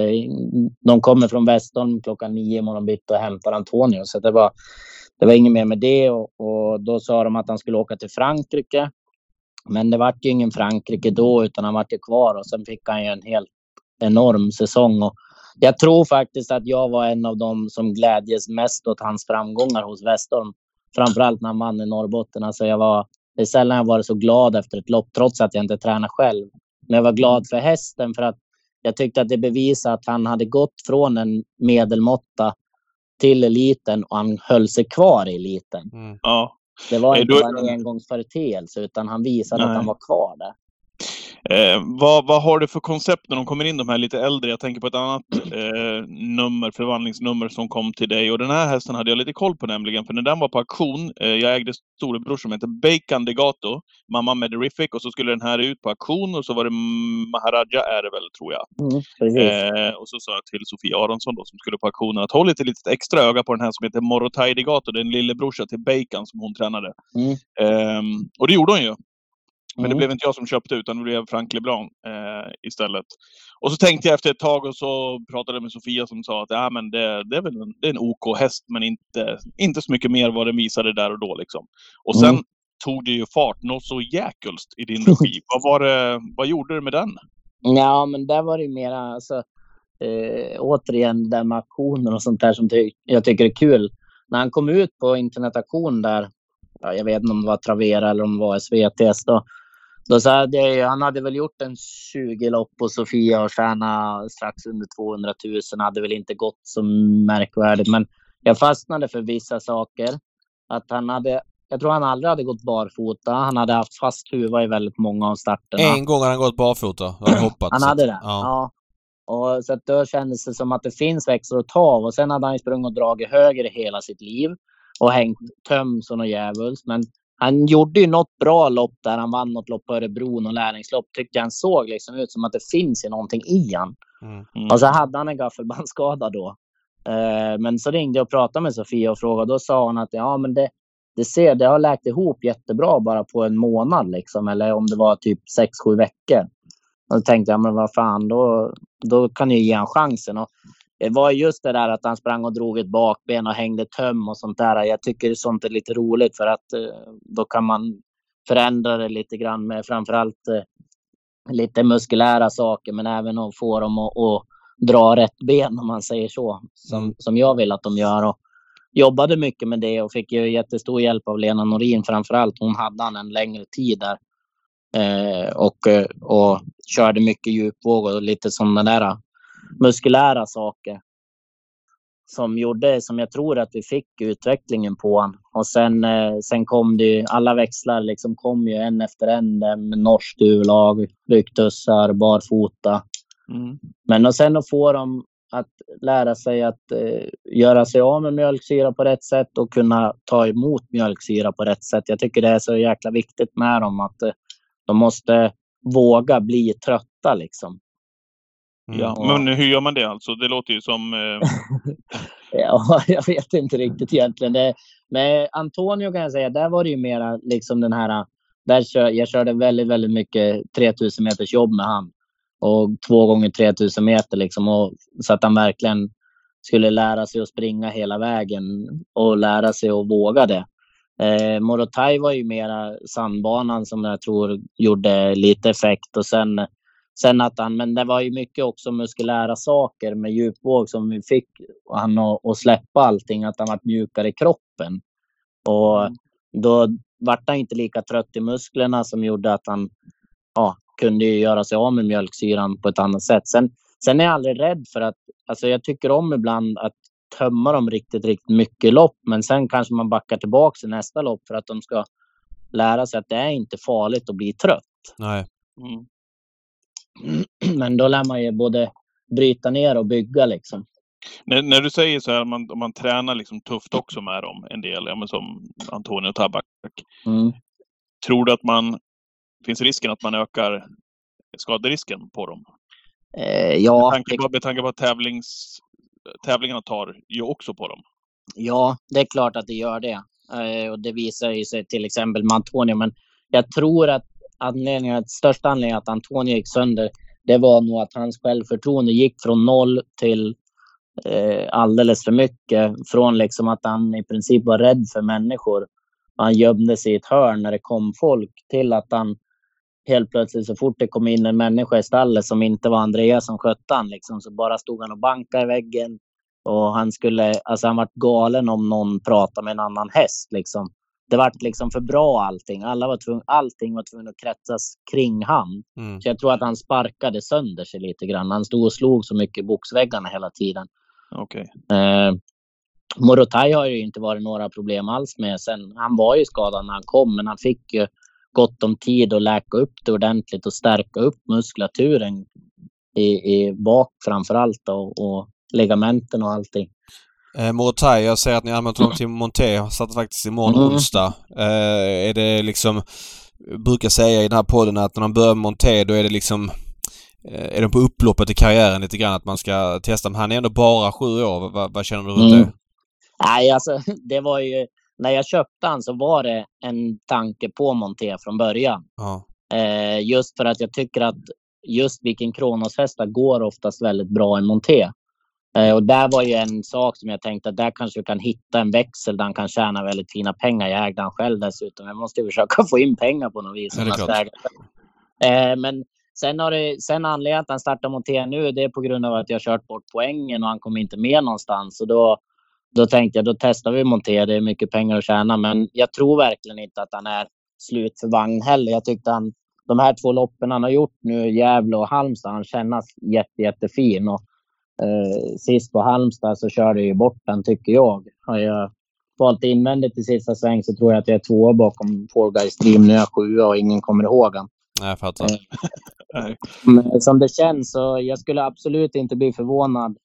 de kommer från Västholm klockan nio imorgon bitti och hämtar Antonio. Så det var, det var inget mer med det och, och, då sa de att han skulle åka till Frankrike. Men det vart ju ingen Frankrike då utan han vart ju kvar och sen fick han ju en helt enorm säsong. Och jag tror faktiskt att jag var en av dem som glädjes mest åt hans framgångar hos Westholm. Framförallt när han vann i Norrbotten. Alltså jag var, det är sällan jag varit så glad efter ett lopp, trots att jag inte tränar själv. Men jag var glad för hästen för att jag tyckte att det bevisade att han hade gått från en medelmåtta till eliten och han höll sig kvar i eliten.
Mm. Ja.
Det var inte bara en engångsföreteelse utan han visade Nej. att han var kvar där.
Eh, vad, vad har du för koncept när de kommer in, de här lite äldre? Jag tänker på ett annat eh, nummer, förvandlingsnummer som kom till dig. Och den här hästen hade jag lite koll på nämligen, för när den var på auktion, eh, jag ägde storebror som heter Bacon Degato, mamma Mederific, och så skulle den här ut på auktion och så var det Maharaja är det väl, tror jag.
Mm,
eh, och så sa jag till Sofia Aronsson då, som skulle på auktionen att håll lite litet extra öga på den här som heter Morotai Degato, den lillebrorsa till Bacon som hon tränade.
Mm.
Ehm, och det gjorde hon ju. Men
Mm.
det blev inte jag som köpte utan det blev Frank Leblanc eh, istället. Och så tänkte jag efter ett tag och så pratade jag med Sofia som sa att ja, men det, det är väl en, det är en OK häst men inte, inte så mycket mer vad den visade där och då. Liksom. Och sen
Mm.
tog det ju fart något så jäkulst i din regi. vad, var det, vad gjorde du med den?
Ja, men där var det mera, alltså, eh, återigen det där med auktioner och sånt där som ty jag tycker är kul. När han kom ut på internetaktion där, ja, jag vet inte om det var Travera eller om det var SVTS då, då sa det, han hade väl gjort en 20 lopp på Sofia och tjänat strax under 200 000. Hade väl inte gått så märkvärdigt, men jag fastnade för vissa saker. Att han hade, jag tror han aldrig hade gått barfota. Han hade haft fast huva i väldigt många av starterna.
En gång har han gått barfota. Han hade hoppat.
Han
så
hade det?
Ja.
Ja. Och så att då kändes det som att det finns växlar att ta av. Och sen hade han sprungit och dragit höger hela sitt liv. Och hängt töm som något djävulskt. Men han gjorde ju något bra lopp där. Han vann något lopp på Örebro, något lärlingslopp. Tyckte han såg liksom ut som att det finns ju någonting i han.
Mm.
Mm.
Och så hade han en gaffelbandsskada då. Eh, men så ringde jag och pratade med Sofia och frågade. Då sa hon att ja, men det, det, ser, det har läkt ihop jättebra bara på en månad. Liksom, eller om det var typ 6-7 veckor. Och då tänkte jag, men vad fan, då, då kan jag ge han chansen. Och det var just det där att han sprang och drog ett bakben och hängde töm och sånt där. Jag tycker sånt är lite roligt för att eh, då kan man förändra det lite grann med framförallt eh, lite muskulära saker, men även att få dem att, att dra rätt ben om man säger så. Som,
Mm.
som jag vill att de gör. Och jobbade mycket med det och fick ju jättestor hjälp av Lena Norin framförallt. Hon hade han en längre tid där. Eh, och, och körde mycket djupvåg och lite sådana där muskulära saker. Som gjorde, som jag tror att vi fick utvecklingen på han. Och sen, eh, sen kom det ju, alla växlar liksom kom ju en efter en med norskt urlag, rycktussar, barfota.
Mm.
Men och sen att få dem att lära sig att eh, göra sig av med mjölksyra på rätt sätt och kunna ta emot mjölksyra på rätt sätt. Jag tycker det är så jäkla viktigt med dem att eh, de måste våga bli trötta liksom.
Mm. Ja, men hur gör man det alltså? Det låter ju som... Eh...
ja, jag vet inte riktigt egentligen. Det, med Antonio kan jag säga, där var det ju mera liksom den här... Där kör, jag körde väldigt, väldigt mycket 3000 meters jobb med han. Och två gånger 3000 meter liksom. Och, så att han verkligen skulle lära sig att springa hela vägen och lära sig att våga det. Eh, Morotai var ju mera sandbanan som jag tror gjorde lite effekt och sen Sen att han, men det var ju mycket också muskulära saker med djupvåg som vi fick han att släppa allting, att han var mjukare i kroppen. Och mm. då vart han inte lika trött i musklerna som gjorde att han ja, kunde göra sig av med mjölksyran på ett annat sätt. Sen, sen är jag aldrig rädd för att, alltså jag tycker om ibland att tömma dem riktigt, riktigt mycket lopp, men sen kanske man backar tillbaka i nästa lopp för att de ska lära sig att det är inte farligt att bli trött.
Nej. Mm.
Men då lär man ju både bryta ner och bygga liksom.
När, när du säger så här, man, man tränar liksom tufft också med dem en del, ja, men som Antonio Tabak. Mm. Tror du att man, finns risken att man ökar skaderisken på dem?
Eh, ja.
Med tanke, på, med tanke på att tävlings, tävlingarna tar ju också på dem.
Ja, det är klart att det gör det. Eh, och det visar ju sig till exempel med Antonio. Men jag tror att anledningen, största anledningen att Antonio gick sönder, det var nog att hans självförtroende gick från noll till eh, alldeles för mycket. Från liksom att han i princip var rädd för människor. Han gömde sig i ett hörn när det kom folk till att han helt plötsligt så fort det kom in en människa i stallet som inte var Andreas som skötte han liksom, så bara stod han och bankade i väggen. Och han skulle, alltså han vart galen om någon pratade med en annan häst liksom det vart liksom för bra allting. Alla var tvung, allting var tvungen att kretsas kring han. Mm. Så jag tror att han sparkade sönder sig lite grann. Han stod och slog så mycket i boxväggarna hela tiden.
Okay.
Eh, Morotai har ju inte varit några problem alls med sen. Han var ju skadad när han kom, men han fick ju gott om tid att läka upp det ordentligt och stärka upp muskulaturen i, i bak framför allt och, och ligamenten och allting.
Eh, Morotai, jag ser att ni anmält honom till Monté. Satt faktiskt imorgon mm. onsdag. Eh, är det liksom... Brukar säga i den här podden att när man börjar med Monté då är det liksom... Eh, är de på upploppet i karriären lite grann att man ska testa. Men han är ändå bara sju år. Vad, känner du runt mm. det?
Nej, alltså det var ju... När jag köpte han så var det en tanke på Monté från början.
Ja.
Eh, just för att jag tycker att just vilken Kronos-hästar går oftast väldigt bra i Monté. Eh, och där var ju en sak som jag tänkte att där kanske vi kan hitta en växel där han kan tjäna väldigt fina pengar. Jag ägde han själv dessutom. Jag måste försöka få in pengar på något vis. Ja, eh, men sen, har det, sen anledningen att han startar Monté nu, det är på grund av att jag kört bort poängen och han kom inte med någonstans. Och då, då tänkte jag, då testar vi Monté. Det är mycket pengar att tjäna, men jag tror verkligen inte att han är slut för vagn heller. Jag tyckte han, de här två loppen han har gjort nu, Gävle och Halmstad, han kännas jätte, jättefin. Och Eh, sist på Halmstad så körde jag ju bort den tycker jag. Har jag valt invändigt i sista sväng så tror jag att jag är två bakom Four Guys Dream. Nu är jag sjua och ingen kommer ihåg den.
Nej, jag fattar.
Eh, som det känns så jag skulle absolut inte bli förvånad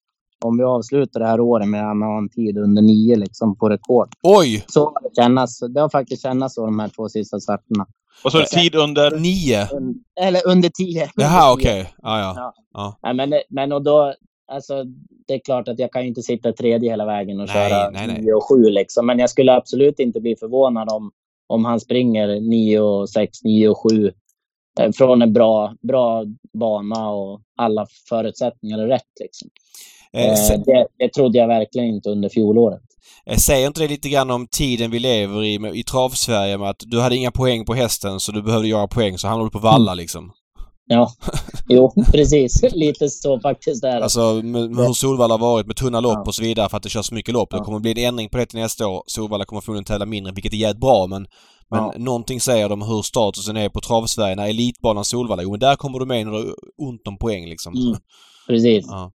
om vi avslutar det här året med att ha en tid under nio liksom på rekord.
Oj!
Så har det, kännas, det har faktiskt känts så de här två sista starterna.
Och så är det tid under?
Nio?
Eller under tio.
Jaha, okej. Okay. Ah, ja. ja. ja.
ja. men, men och då, alltså, det är klart att jag kan inte sitta tredje hela vägen och nej, köra nej, nej. 9 och 7 liksom. Men jag skulle absolut inte bli förvånad om, om han springer 9 och 6, 9 och 7 eh, från en bra, bra bana och alla förutsättningar är rätt. Liksom. Eh, eh det, det trodde jag verkligen inte under fjolåret.
Eh, säger inte det lite grann om tiden vi lever i, i trav-Sverige med att du hade inga poäng på hästen så du behövde göra poäng så hamnade du på valla liksom?
Ja, jo precis. Lite så faktiskt är det.
Alltså med, med hur Solvalla har varit med tunna lopp ja. och så vidare för att det körs mycket lopp. Ja. Det kommer bli en ändring på det till nästa år. Solvalla kommer förmodligen tävla mindre, vilket är jävligt bra men men ja. någonting säger de hur statusen är på travsverige när elitbanan Solvalla, jo men där kommer du med när du har ont om poäng liksom. Mm.
Precis. Ja.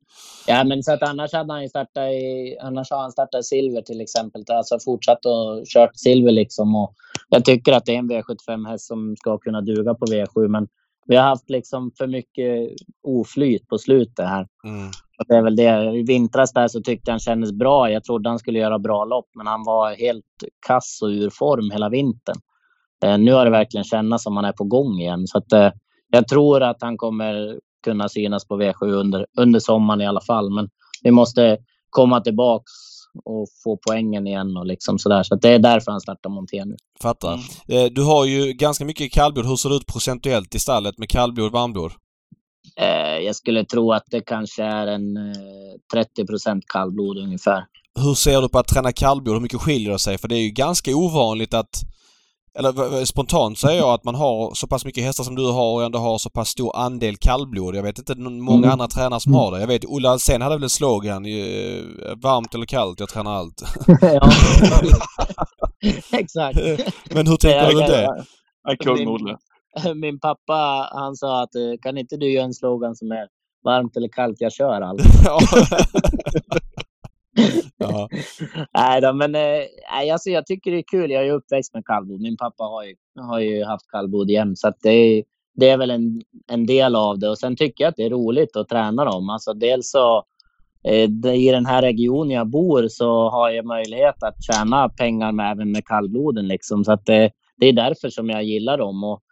ja. men så att annars hade han ju startat i, annars har han startat silver till exempel. Alltså fortsatt och kört silver liksom och jag tycker att det är en V75 häst som ska kunna duga på V7 men vi har haft liksom för mycket oflyt på slutet här.
Mm.
Det är väl det. I vintras där så tyckte jag han kändes bra. Jag trodde han skulle göra bra lopp, men han var helt kass och ur form hela vintern. Eh, nu har det verkligen känts som han är på gång igen. Så att, eh, jag tror att han kommer kunna synas på V7 under, under sommaren i alla fall. Men vi måste komma tillbaks och få poängen igen och liksom sådär. Så det är därför han startar Monté nu.
Fattar. Mm. Du har ju ganska mycket kallblod. Hur ser det ut procentuellt i stallet med kallblod och varmblod?
jag skulle tro att det kanske är en 30% kallblod ungefär.
Hur ser du på att träna kallblod? Hur mycket skiljer det sig? För det är ju ganska ovanligt att eller spontant säger jag att man har så pass mycket hästar som du har och ändå har så pass stor andel kallblod. Jag vet inte många mm. andra tränare som har det. Jag vet Olle Alsen hade väl en slogan varmt eller kallt, jag tränar allt.
ja, exakt.
Men hur tänker du det?
Kung Olle.
Min pappa han sa att kan inte du göra en slogan som är varmt eller kallt, jag kör allt. ja. Nej då, men äh, alltså, jag tycker det är kul. Jag är uppväxt med kallblod. Min pappa har ju, har ju haft kallblod jämt, så det är, det är väl en, en del av det. Och sen tycker jag att det är roligt att träna dem. Alltså dels så eh, i den här regionen jag bor så har jag möjlighet att tjäna pengar med, även med kallbloden liksom. Så att det, det är därför som jag gillar dem. Och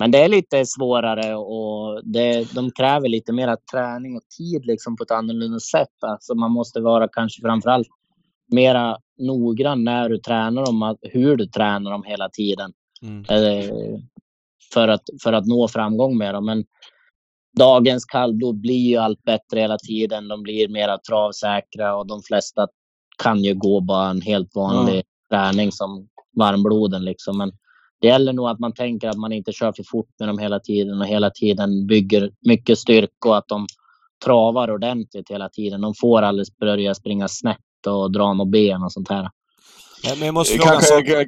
men det är lite svårare och det, de kräver lite mer träning och tid liksom på ett annorlunda sätt. Alltså man måste vara kanske framförallt mera noggrann när du tränar dem, hur du tränar dem hela tiden. Mm. Eh, för, att, för att nå framgång med dem. Men dagens kallblod blir ju allt bättre hela tiden. De blir mera travsäkra och de flesta kan ju gå bara en helt vanlig mm. träning som varmbloden. Liksom. Men det gäller nog att man tänker att man inte kör för fort med dem hela tiden och hela tiden bygger mycket styrka och att de travar ordentligt hela tiden. De får aldrig börja springa snett och dra några ben och sånt här.
Men jag måste fråga kanske,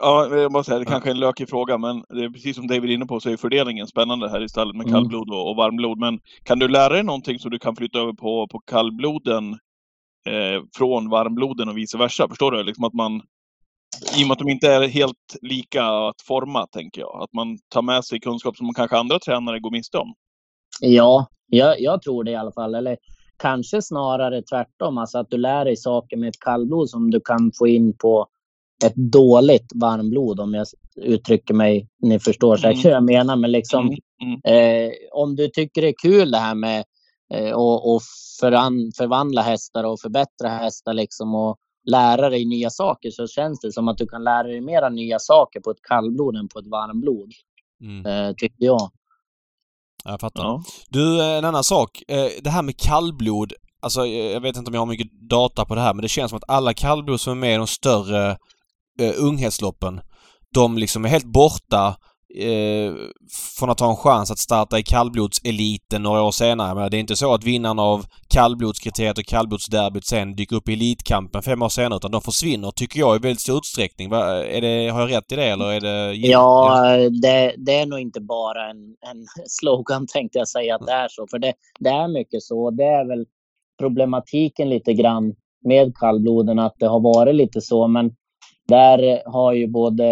Ja, jag måste säga, det kanske är en lökig fråga, men det är precis som David är inne på så är fördelningen spännande här istället med mm. kallblod och, och varmblod. Men kan du lära dig någonting som du kan flytta över på, på kallbloden eh, från varmbloden och vice versa? Förstår du? Liksom att man i och med att de inte är helt lika att forma, tänker jag. Att man tar med sig kunskap som kanske andra tränare går miste om.
Ja, jag, jag tror det i alla fall. Eller kanske snarare tvärtom. Alltså att du lär dig saker med ett kallblod som du kan få in på ett dåligt varmblod, om jag uttrycker mig. Ni förstår säkert mm. vad jag menar. Men liksom, mm. Mm. Eh, om du tycker det är kul det här med eh, och, förvandla hästar och förbättra hästar liksom och lära dig nya saker så känns det som att du kan lära dig mera nya saker på ett kallblod än på ett varmblod. Mm. Eh, tycker jag.
Jag fattar. Ja. Du, eh, en annan sak. Eh, det här med kallblod. Alltså, jag vet inte om jag har mycket data på det här, men det känns som att alla kallblod som är med i de större uh, unghetsloppen, de liksom är helt borta eh, från att ha en chans att starta i kallblodseliten några år senare. Men det är inte så att vinnarna av kallblodskriteriet och kallblodsderbyt sen dyker upp i elitkampen fem år senare utan de försvinner, tycker jag, i väldigt stor utsträckning. Va, är det, har jag rätt i det eller är det...
Ja, det, det är nog inte bara en, en slogan tänkte jag säga att det är så. För det, det är mycket så. Det är väl problematiken lite grann med kallbloden att det har varit lite så. Men där har ju både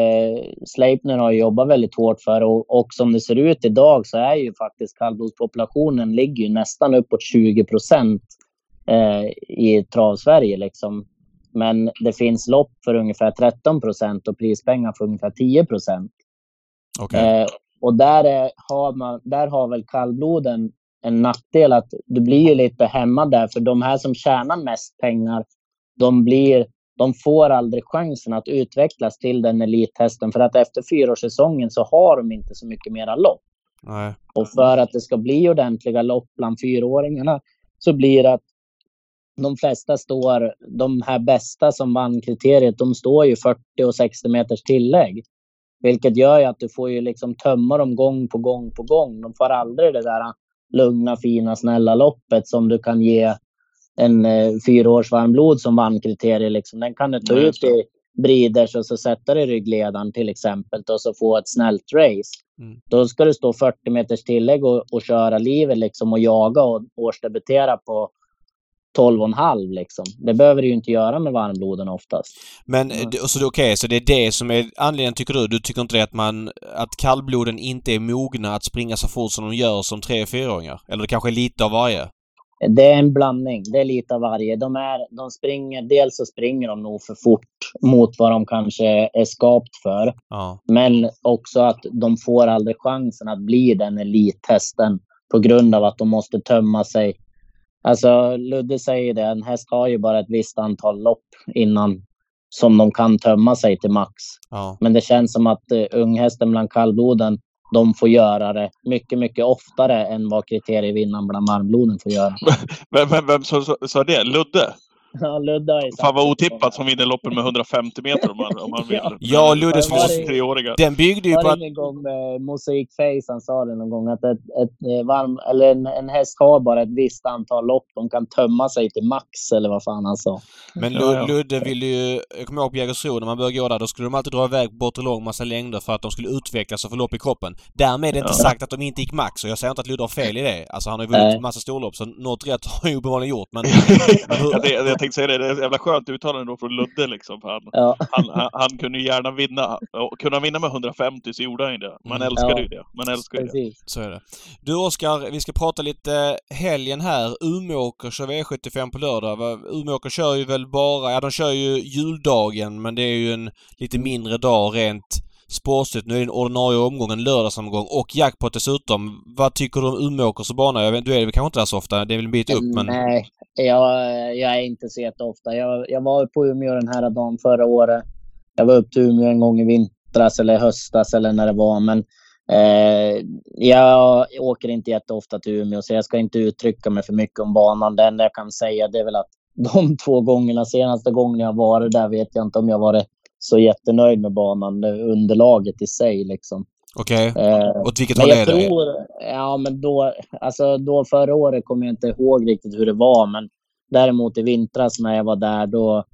Sleipner har jobbat väldigt hårt för och, och som det ser ut idag så är ju faktiskt kallblodspopulationen ligger ju nästan uppåt 20 procent eh, i travsverige liksom. Men det finns lopp för ungefär 13 procent och prispengar för ungefär 10 procent.
Okay.
Eh, och där, är, har man, där har väl kallbloden en nackdel att du blir lite hämmad där för de här som tjänar mest pengar de blir de får aldrig chansen att utvecklas till den elithästen för att efter fyraårssäsongen så har de inte så mycket mera lopp.
Nej.
Och för att det ska bli ordentliga lopp bland fyraåringarna så blir det att de flesta står, de här bästa som vann kriteriet, de står ju 40 och 60 meters tillägg. Vilket gör ju att du får ju liksom tömma dem gång på gång på gång. De får aldrig det där lugna, fina, snälla loppet som du kan ge en eh, fyraårs varmblod som vann kriterier. Liksom. Den kan du ta ut i briders och så sätta i ryggledaren till exempel och så få ett snällt race. Mm. Då ska du stå 40 meters tillägg och, och köra livet liksom och jaga och årsdebutera på 12,5 liksom. Det behöver du ju inte göra med varmbloden oftast.
Men mm. så okej, okay, så det är det som är anledningen tycker du? Du tycker inte det att man... Att kallbloden inte är mogna att springa så fort som de gör som 3 4-åringar? Eller det kanske är lite av varje?
Det är en blandning. Det är lite av varje. De, är, de springer, dels så springer de nog för fort mot vad de kanske är skapt för.
Ja.
Men också att de får aldrig chansen att bli den elithästen på grund av att de måste tömma sig. Alltså Ludde säger det, en häst har ju bara ett visst antal lopp innan som de kan tömma sig till max.
Ja.
Men det känns som att uh, unghästen bland kallbloden, de får göra det mycket, mycket oftare än vad kriterievinnaren bland varmbloden får göra.
Vem, vem, vem sa, sa det? Ludde?
Ja, Ludde har ju
Fan vad otippat som vinner loppen med 150 meter om man, om man vill.
Ja, Luddes
treåringar.
Den byggde ju på att...
ingen gång med Mosaik Face, han sa det någon gång, att ett, ett eh, varm, eller en, en häst har bara ett visst antal lopp. De kan tömma sig till max, eller vad fan han sa.
Men
Ja,
Lu-
ja.
Ludde ville ju... Jag kommer ihåg på Jägersro när man började gå där, då skulle de alltid dra iväg bort och lång massa längder för att de skulle utvecklas och få lopp i kroppen. Därmed är det inte
Ja.
sagt att de inte gick max och jag säger inte att Ludde har fel i det. Alltså han har ju vunnit
Nej.
en massa storlopp så något rätt har han ju uppenbarligen gjort men...
ja, det, jag tänkte säga det, det är ett jävla skönt uttalande då från Ludde liksom. För han,
Ja,
han, han, han kunde ju gärna vinna. Och kunde han vinna med 150 så gjorde han ju det. Man
Mm.
älskar
Ja.
ju det. Man älskar ju det.
precis.
Så är det. Du Oskar, vi ska prata lite helgen här. Umeåker kör V75 på lördag. Umeåker kör ju väl bara, ja de kör ju juldagen men det är ju en lite mindre dag rent sportsligt. Nu är det en ordinarie omgång, en lördagsomgång och jackpot dessutom. Vad tycker du om Umeåkers bana? Jag vet, du är väl kanske inte där så ofta, det är väl en bit upp men...
Nej, jag, jag är inte så jätteofta. Jag, jag var på Umeå den här dagen förra året. Jag var upp till Umeå en gång i vintras eller höstas eller när det var. Men eh, jag åker inte jätteofta till Umeå så jag ska inte uttrycka mig för mycket om banan. Det enda jag kan säga det är väl att de två gångerna, senaste gången jag varit där vet jag inte om jag varit så jättenöjd med banan. det Underlaget i sig liksom.
Okej.
Eh,
Åt vilket håll är
jag
det?
tror, ja men då, alltså då förra året kommer jag inte ihåg riktigt hur det var, men däremot i vintras när jag var där då,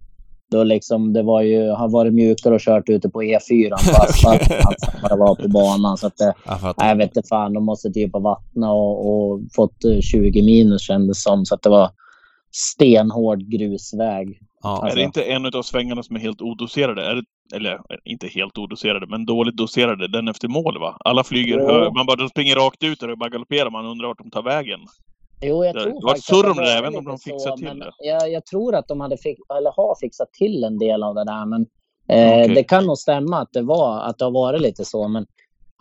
då liksom det var ju, har varit mjukare och kört ute på E4 på vad det var på banan. Så att det,
Jag fattar.
nej, jag vet inte fan, de måste typ ha vattnat och, och fått eh, 20 minus kändes som. Så att det var stenhård grusväg.
Ja.
Är
Alltså-
det inte en av svängarna som är helt odoserade? Är det, eller inte helt odoserade, men dåligt doserade. Den efter mål va? Alla flyger
Jo.
hö, Man bara de springer rakt ut och bara galopperar. Man undrar vart de tar vägen.
Jo, jag
Det-
tror
det var surr om det inte om de
så,
till det.
Jag, jag tror att de hade fix, eller har fixat till en del av det där, men eh,
Okej.
det kan nog stämma att det var att det har varit lite så. Men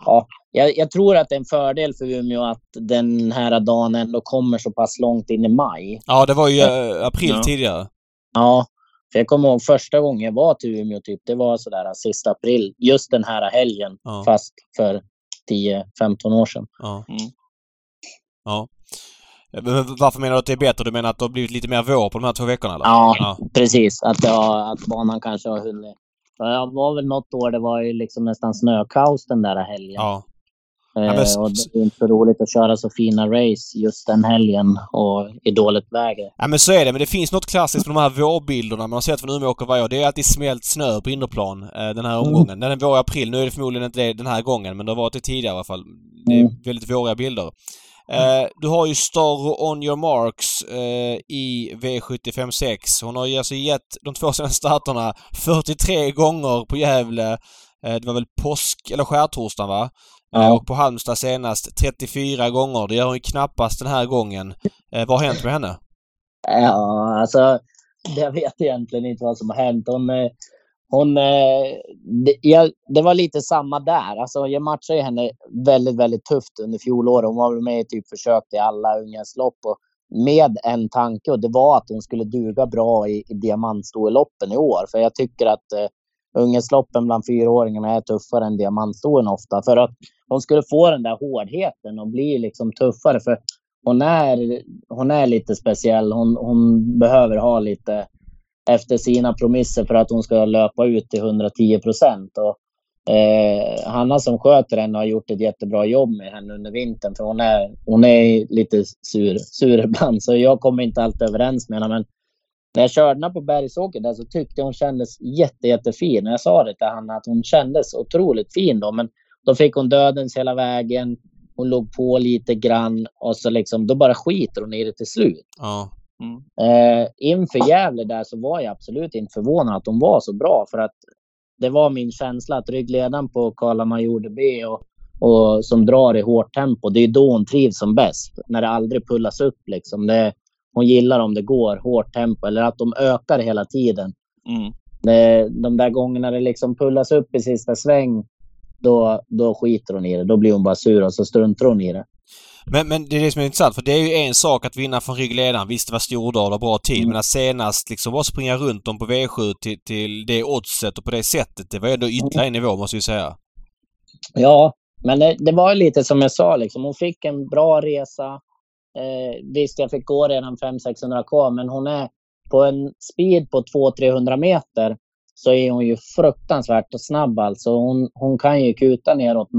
ja, jag, jag tror att det är en fördel för Umeå att den här dagen ändå kommer så pass långt in i maj.
ja, det var ju eh, april
Ja.
tidigare.
Ja, för jag kommer ihåg första gången jag var till Umeå, typ, det var sådär sista april, just den här helgen,
Ja.
fast för 10-15 år sedan.
Ja.
Mm.
Ja. Men Varför menar du att det är bättre? Du menar att det har blivit lite mer vår på de här två veckorna eller?
Ja,
Ja.
precis. Att, har, att banan kanske har hunnit. Det var väl något år det var ju liksom nästan snökaos den där helgen.
Ja.
Eh,
men
och det är inte så roligt att köra så fina race just den helgen och i dåligt väder.
Ja men så är det, men det finns något klassiskt med de här vårbilderna man har sett från Umeåker varje år. Det är alltid smält snö på innerplan eh, den här omgången. Den är vår i april. Nu är det förmodligen inte det den här gången, men det har varit det tidigare i alla fall. Det är
Mm.
väldigt våriga bilder. Eh, du har ju Star On Your Marks eh, i V75 6. Hon har ju alltså gett de två senaste starterna 43 gånger på Gävle. Eh, det var väl påsk eller skärtorsdagen va?
Ja.
och på Halmstad senast 34 gånger. Det gör hon ju knappast den här gången. Vad har hänt med henne?
Ja, alltså. Jag vet egentligen inte vad som har hänt. Hon, hon, eh, det, jag, det var lite samma där. Alltså, jag matchade henne väldigt, väldigt tufft under fjolåret. Hon var väl med i typ försök i alla unghästlopp. Och med en tanke och det var att hon skulle duga bra i, i diamantstoeloppen i år. För jag tycker att eh, unghästloppen bland fyraåringarna är tuffare än diamantstoen ofta. För att hon skulle få den där hårdheten och bli liksom tuffare. För hon är, hon är lite speciell. Hon, hon behöver ha lite efter sina promisser för att hon ska löpa ut till 110 procent. Eh, Hanna som sköter henne har gjort ett jättebra jobb med henne under vintern. För hon är, hon är lite sur, sur ibland. Så jag kommer inte alltid överens med henne. Men när jag körde henne på Bergsåker där så tyckte jag hon kändes jätte, jättefin. Och jag sa det till Hanna att hon kändes otroligt fin då. Men då fick hon dödens hela vägen. Hon låg på lite grann och så liksom, då bara skiter hon i det till slut.
Ja.
Mm.
Eh, inför Gävle där så var jag absolut inte förvånad att de var så bra. För att det var min känsla att ryggledaren på Karla Major B och, och som drar i hårt tempo, det är då hon trivs som bäst. När det aldrig pullas upp liksom. Det, hon gillar om det går hårt tempo eller att de ökar hela tiden.
Mm.
Det, de där gångerna det liksom pullas upp i sista sväng, då, då skiter hon i det. Då blir hon bara sur och så struntar hon i det.
Men, men det är det som är intressant för det är ju en sak att vinna från ryggledaren. Visst det var Stordal och bra tid
Mm.
men att senast liksom bara springa runt dem på V7 till, till det oddset och på det sättet. Det var ändå ytterligare en nivå måste vi säga.
Ja, men det, det var lite som jag sa, liksom. hon fick en bra resa. Eh, visst, jag fick gå redan 500-600 k, men hon är på en speed på 200-300 meter så är hon ju fruktansvärt snabb alltså. Hon, hon kan ju kuta neråt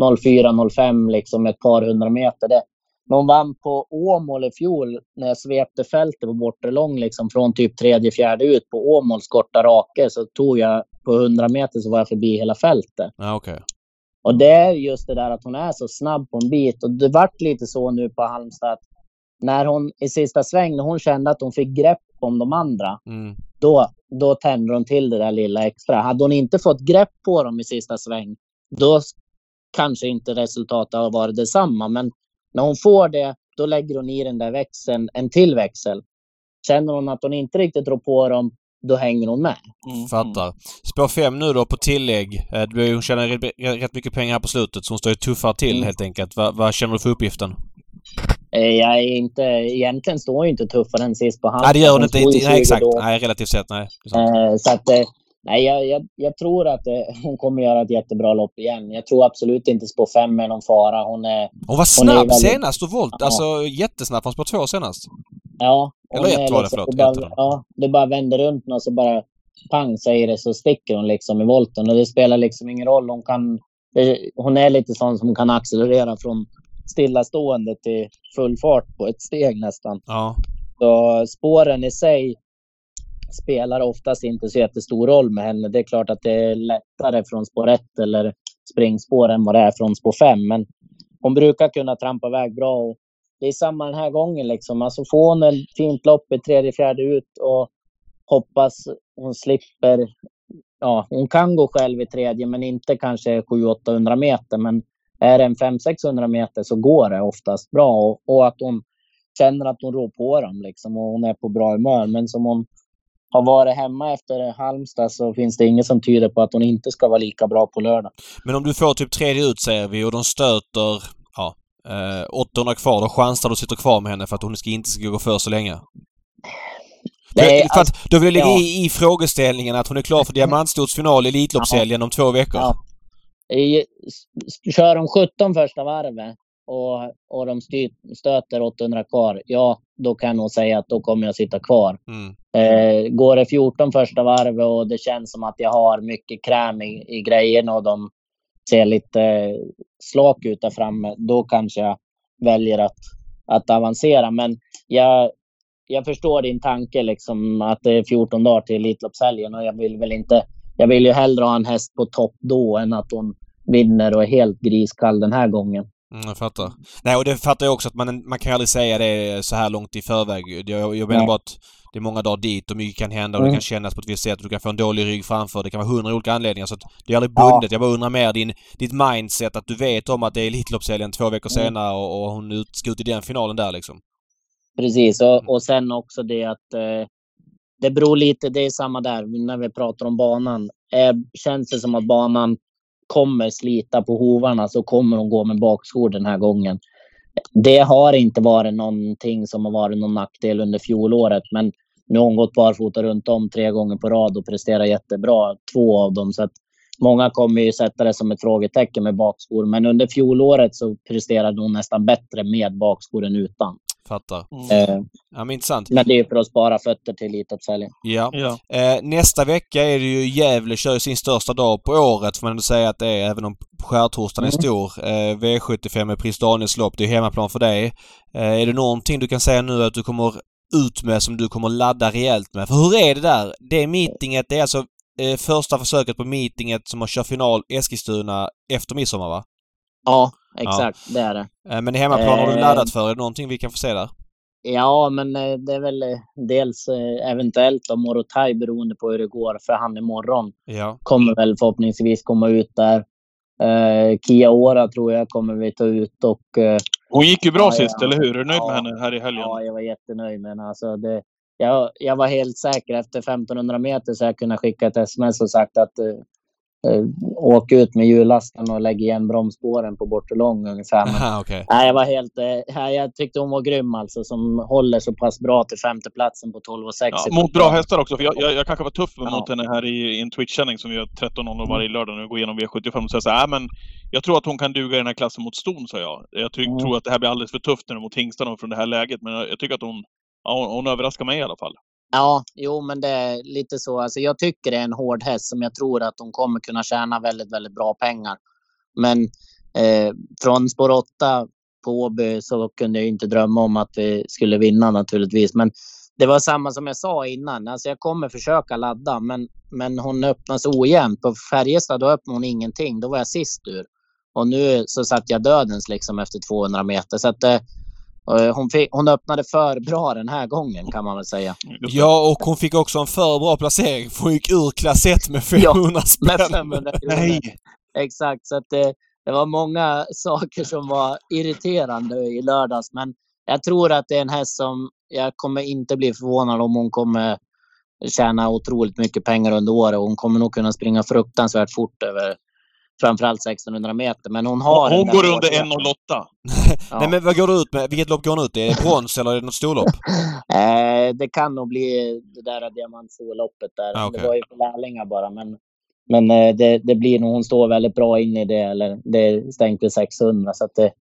04-05 liksom ett par hundra meter. Det, hon vann på Åmål i fjol när jag svepte fältet på bortre lång liksom från typ tredje, fjärde ut på Åmåls korta rake så tog jag på 100 meter så var jag förbi hela fältet.
Ja, okej.
Och det är just det där att hon är så snabb på en bit. Och det vart lite så nu på Halmstad. att När hon i sista sväng, när hon kände att hon fick grepp om de andra,
Mm.
då, då tände hon till det där lilla extra. Hade hon inte fått grepp på dem i sista sväng, då kanske inte resultatet har varit detsamma. Men när hon får det, då lägger hon i den där växeln, en till växel. Känner hon att hon inte riktigt rår på dem, då hänger hon med.
Mm.
Fattar. Spår 5 nu då på tillägg. Eh, Hon tjänar rätt- mycket pengar här på slutet så hon står ju tuffare till
Mm.
helt enkelt. Va, vad känner du för uppgiften?
Eh, Jag är inte, egentligen står jag inte tuffare än sist på Halmstad.
Nej det gör hon
ju
inte nej
20
exakt.
då.
Nej relativt sett nej.
Eh, Så att, nej, jag, jag, jag tror att eh, hon kommer göra ett jättebra lopp igen. Jag tror absolut inte spår 5 är någon fara. Hon är,
Hon var
hon
snabb
väldigt-
senast och volt.
Ja.
Alltså jättesnabb från spår 2 senast.
ja. hon
Eller ett
är
var det, förlåt,
det bara,
ett det.
ja, det bara vänder runt och så bara pang säger det så sticker hon liksom i volten. Och det spelar liksom ingen roll. Hon, kan, det, hon är lite sån som kan accelerera från stillastående till full fart på ett steg nästan.
Ja.
Så spåren i sig spelar oftast inte så jättestor roll med henne. Det är klart att det är lättare från spår 1 eller springspår än vad det är från spår 5. Men hon brukar kunna trampa iväg bra. Och det är samma den här gången. Liksom. Alltså får hon ett fint lopp i tredje, fjärde ut och hoppas hon slipper. Ja, hon kan gå själv i tredje, men inte kanske 700-800 meter. Men är det en 500-600 meter så går det oftast bra. Och, och att hon känner att hon rår på dem liksom, och hon är på bra humör. Men som hon har varit hemma efter Halmstad så finns det inget som tyder på att hon inte ska vara lika bra på lördag.
Men om du får typ tredje ut säger vi och de stöter, ja, eh, 800 kvar. Då chansar du sitter kvar med henne för att hon ska inte ska gå för så länge.
Det är,
för att, då vill jag lägga
ja.
i, i frågeställningen att hon är klar för diamantstotsfinal i Elitloppshelgen om två veckor.
Ja. I, kör de 17 första varvet och, och de styr, stöter 800 kvar, ja, då kan jag nog säga att då kommer jag sitta kvar.
Mm.
Eh, går det 14 första varvet och det känns som att jag har mycket kräm i, i grejerna och de ser lite eh, slak ut där framme, då kanske jag väljer att, att avancera. Men jag, jag förstår din tanke liksom att det är 14 dagar till Elitloppshelgen och jag vill väl inte... Jag vill ju hellre ha en häst på topp då än att hon vinner och är helt griskall den här gången.
Mm, jag fattar. Nej, och det fattar jag också att man, man kan aldrig säga det så här långt i förväg. Jag, jag menar bara att det är många dagar dit och mycket kan hända och det
Mm.
kan kännas på ett visst sätt. Du kan få en dålig rygg framför. Det kan vara hundra olika anledningar. Så att det är aldrig
Ja.
bundet. Jag bara undrar mer din, ditt mindset att du vet om att det är Elitloppshelgen två veckor
Mm.
senare och, och hon ska ut i den finalen där liksom.
Precis, och, och sen också det att eh, det beror lite, det är samma där när vi pratar om banan. Eh, känns det som att banan kommer slita på hovarna så kommer hon gå med bakskor den här gången. Det har inte varit någonting som har varit någon nackdel under fjolåret, men nu har hon gått barfota runt om tre gånger på rad och presterar jättebra, två av dem. Så att många kommer ju sätta det som ett frågetecken med bakskor, men under fjolåret så presterade hon nästan bättre med bakskor än utan.
Fattar.
Eh,
Ja, men intressant.
men det är för att spara fötter till Elitloppshelgen.
Ja.
Ja.
Eh, nästa vecka är det ju Gävle kör sin största dag på året får man ändå säga att det är, även om skärtorsdagen är
Mm.
stor. Eh, V75 med Prins Daniels lopp, det är hemmaplan för dig. Är det någonting du kan säga nu att du kommer ut med som du kommer ladda rejält med? För hur är det där? Det meetinget, det är alltså första försöket på meetinget som har kört final Eskilstuna efter midsommar va?
Ja, exakt. Det är det.
Eh, men hemmaplan har du
Eh.
laddat för? Är det någonting vi kan få se där?
Ja, men eh, det är väl dels eventuellt då Morotai beroende på hur det går för han imorgon.
Ja.
Kommer väl förhoppningsvis komma ut där. Eh, Kia Ora tror jag kommer vi ta ut och eh,
Hon gick ju bra
Ja,
sist,
ja.
eller hur? Är du nöjd
Ja.
med henne här i helgen?
Ja, jag var jättenöjd. Men alltså det, jag, jag var helt säker efter 1500 meter så jag kunde skicka ett sms och sagt att eh, eh, åk ut med hjullasten och lägg igen bromsspåren på bortre lång ungefär. Men,
Aha, okej.
nej, jag var helt... Eh, nej, jag tyckte hon var grym alltså som håller så pass bra till femteplatsen på 12 och 6.
Ja, mot bra hästar också, för jag, jag, jag kanske var tuff
Ja.
mot henne här i, i en Twitch-sändning som vi gör 13.00 varje lördag när vi går igenom V75 och säger så här, "Nej, men jag tror att hon kan duga i den här klassen mot ston, sa jag. Jag ty-
Mm.
tror att det här blir alldeles för tufft när de mot hingstarna från det här läget, men jag, jag tycker att hon, ja, hon, hon överraskar mig i alla fall.
Ja, jo, men det är lite så. Alltså, jag tycker det är en hård häst som jag tror att hon kommer kunna tjäna väldigt, väldigt bra pengar. Men eh, från spår 8 på Åby så kunde jag inte drömma om att vi skulle vinna naturligtvis. Men det var samma som jag sa innan. Alltså, jag kommer försöka ladda, men, men hon öppnas ojämnt. På Färjestad då öppnade hon ingenting. Då var jag sist ur. Och nu så satt jag dödens liksom efter 200 meter. Så att, eh, hon, fick, hon öppnade för bra den här gången kan man väl säga.
Ja, och hon fick också en för bra placering för hon gick ur klass 1 med 500
Med
spänn.
500 kronor.
Nej!
Exakt, så att det, det var många saker som var irriterande i lördags. Men jag tror att det är en häst som jag kommer inte bli förvånad om hon kommer tjäna otroligt mycket pengar under året. Hon kommer nog kunna springa fruktansvärt fort över framförallt 1600 meter. Men hon har...
Hon går under
hårdheten.
1.08.
Ja.
Nej men vad går du ut med? Vilket lopp går hon ut i? Är det brons eller är det något storlopp?
Eh, det kan nog bli det där diamantsolloppet där.
Ah, okej.
Det var ju för lärlingar bara. Men, men eh, det, det blir nog, hon står väldigt bra in i det. Eller det är stängt vid 600. Så att det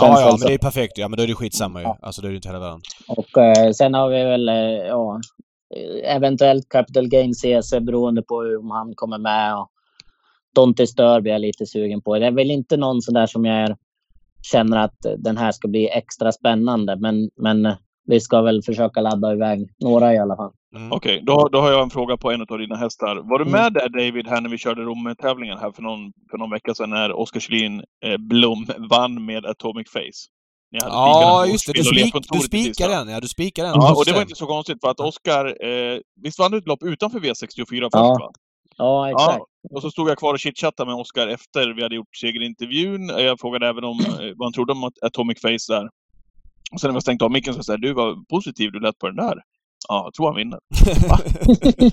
Ja, ja, men det är perfekt Ja, men då är det skitsamma ju.
Ja.
Alltså det är ju inte hela världen.
Och eh, sen har vi väl, eh, ja, eventuellt Capital Gain CC beroende på om han kommer med. Och Dante Stör blir jag lite sugen på. Det är väl inte någon sån där som jag är, känner att den här ska bli extra spännande. Men, men eh, vi ska väl försöka ladda iväg några i alla fall.
Mm.
Okej, då, då har jag en fråga på en av dina hästar. Var du
Mm.
med där David, här när vi körde Rom-tävlingen här för någon, för någon vecka sedan när Oskar Kjellin eh, Blom vann med Atomic Face?
Ja, just det. Du, spik, du spikade den. Ja, du spikade den.
Ja, och det var inte så konstigt för att Oskar, eh, visst vann du ett lopp utanför V64 först
Ja,
va?
Ja, exakt.
Ja, och så stod jag kvar och chitchattade med Oskar efter vi hade gjort segerintervjun. Jag frågade även om eh, vad han trodde om At- Atomic Face där. Och sen när vi stängt av micken så sa jag, du var positiv du lät på den där. Ja, jag tror han vinner.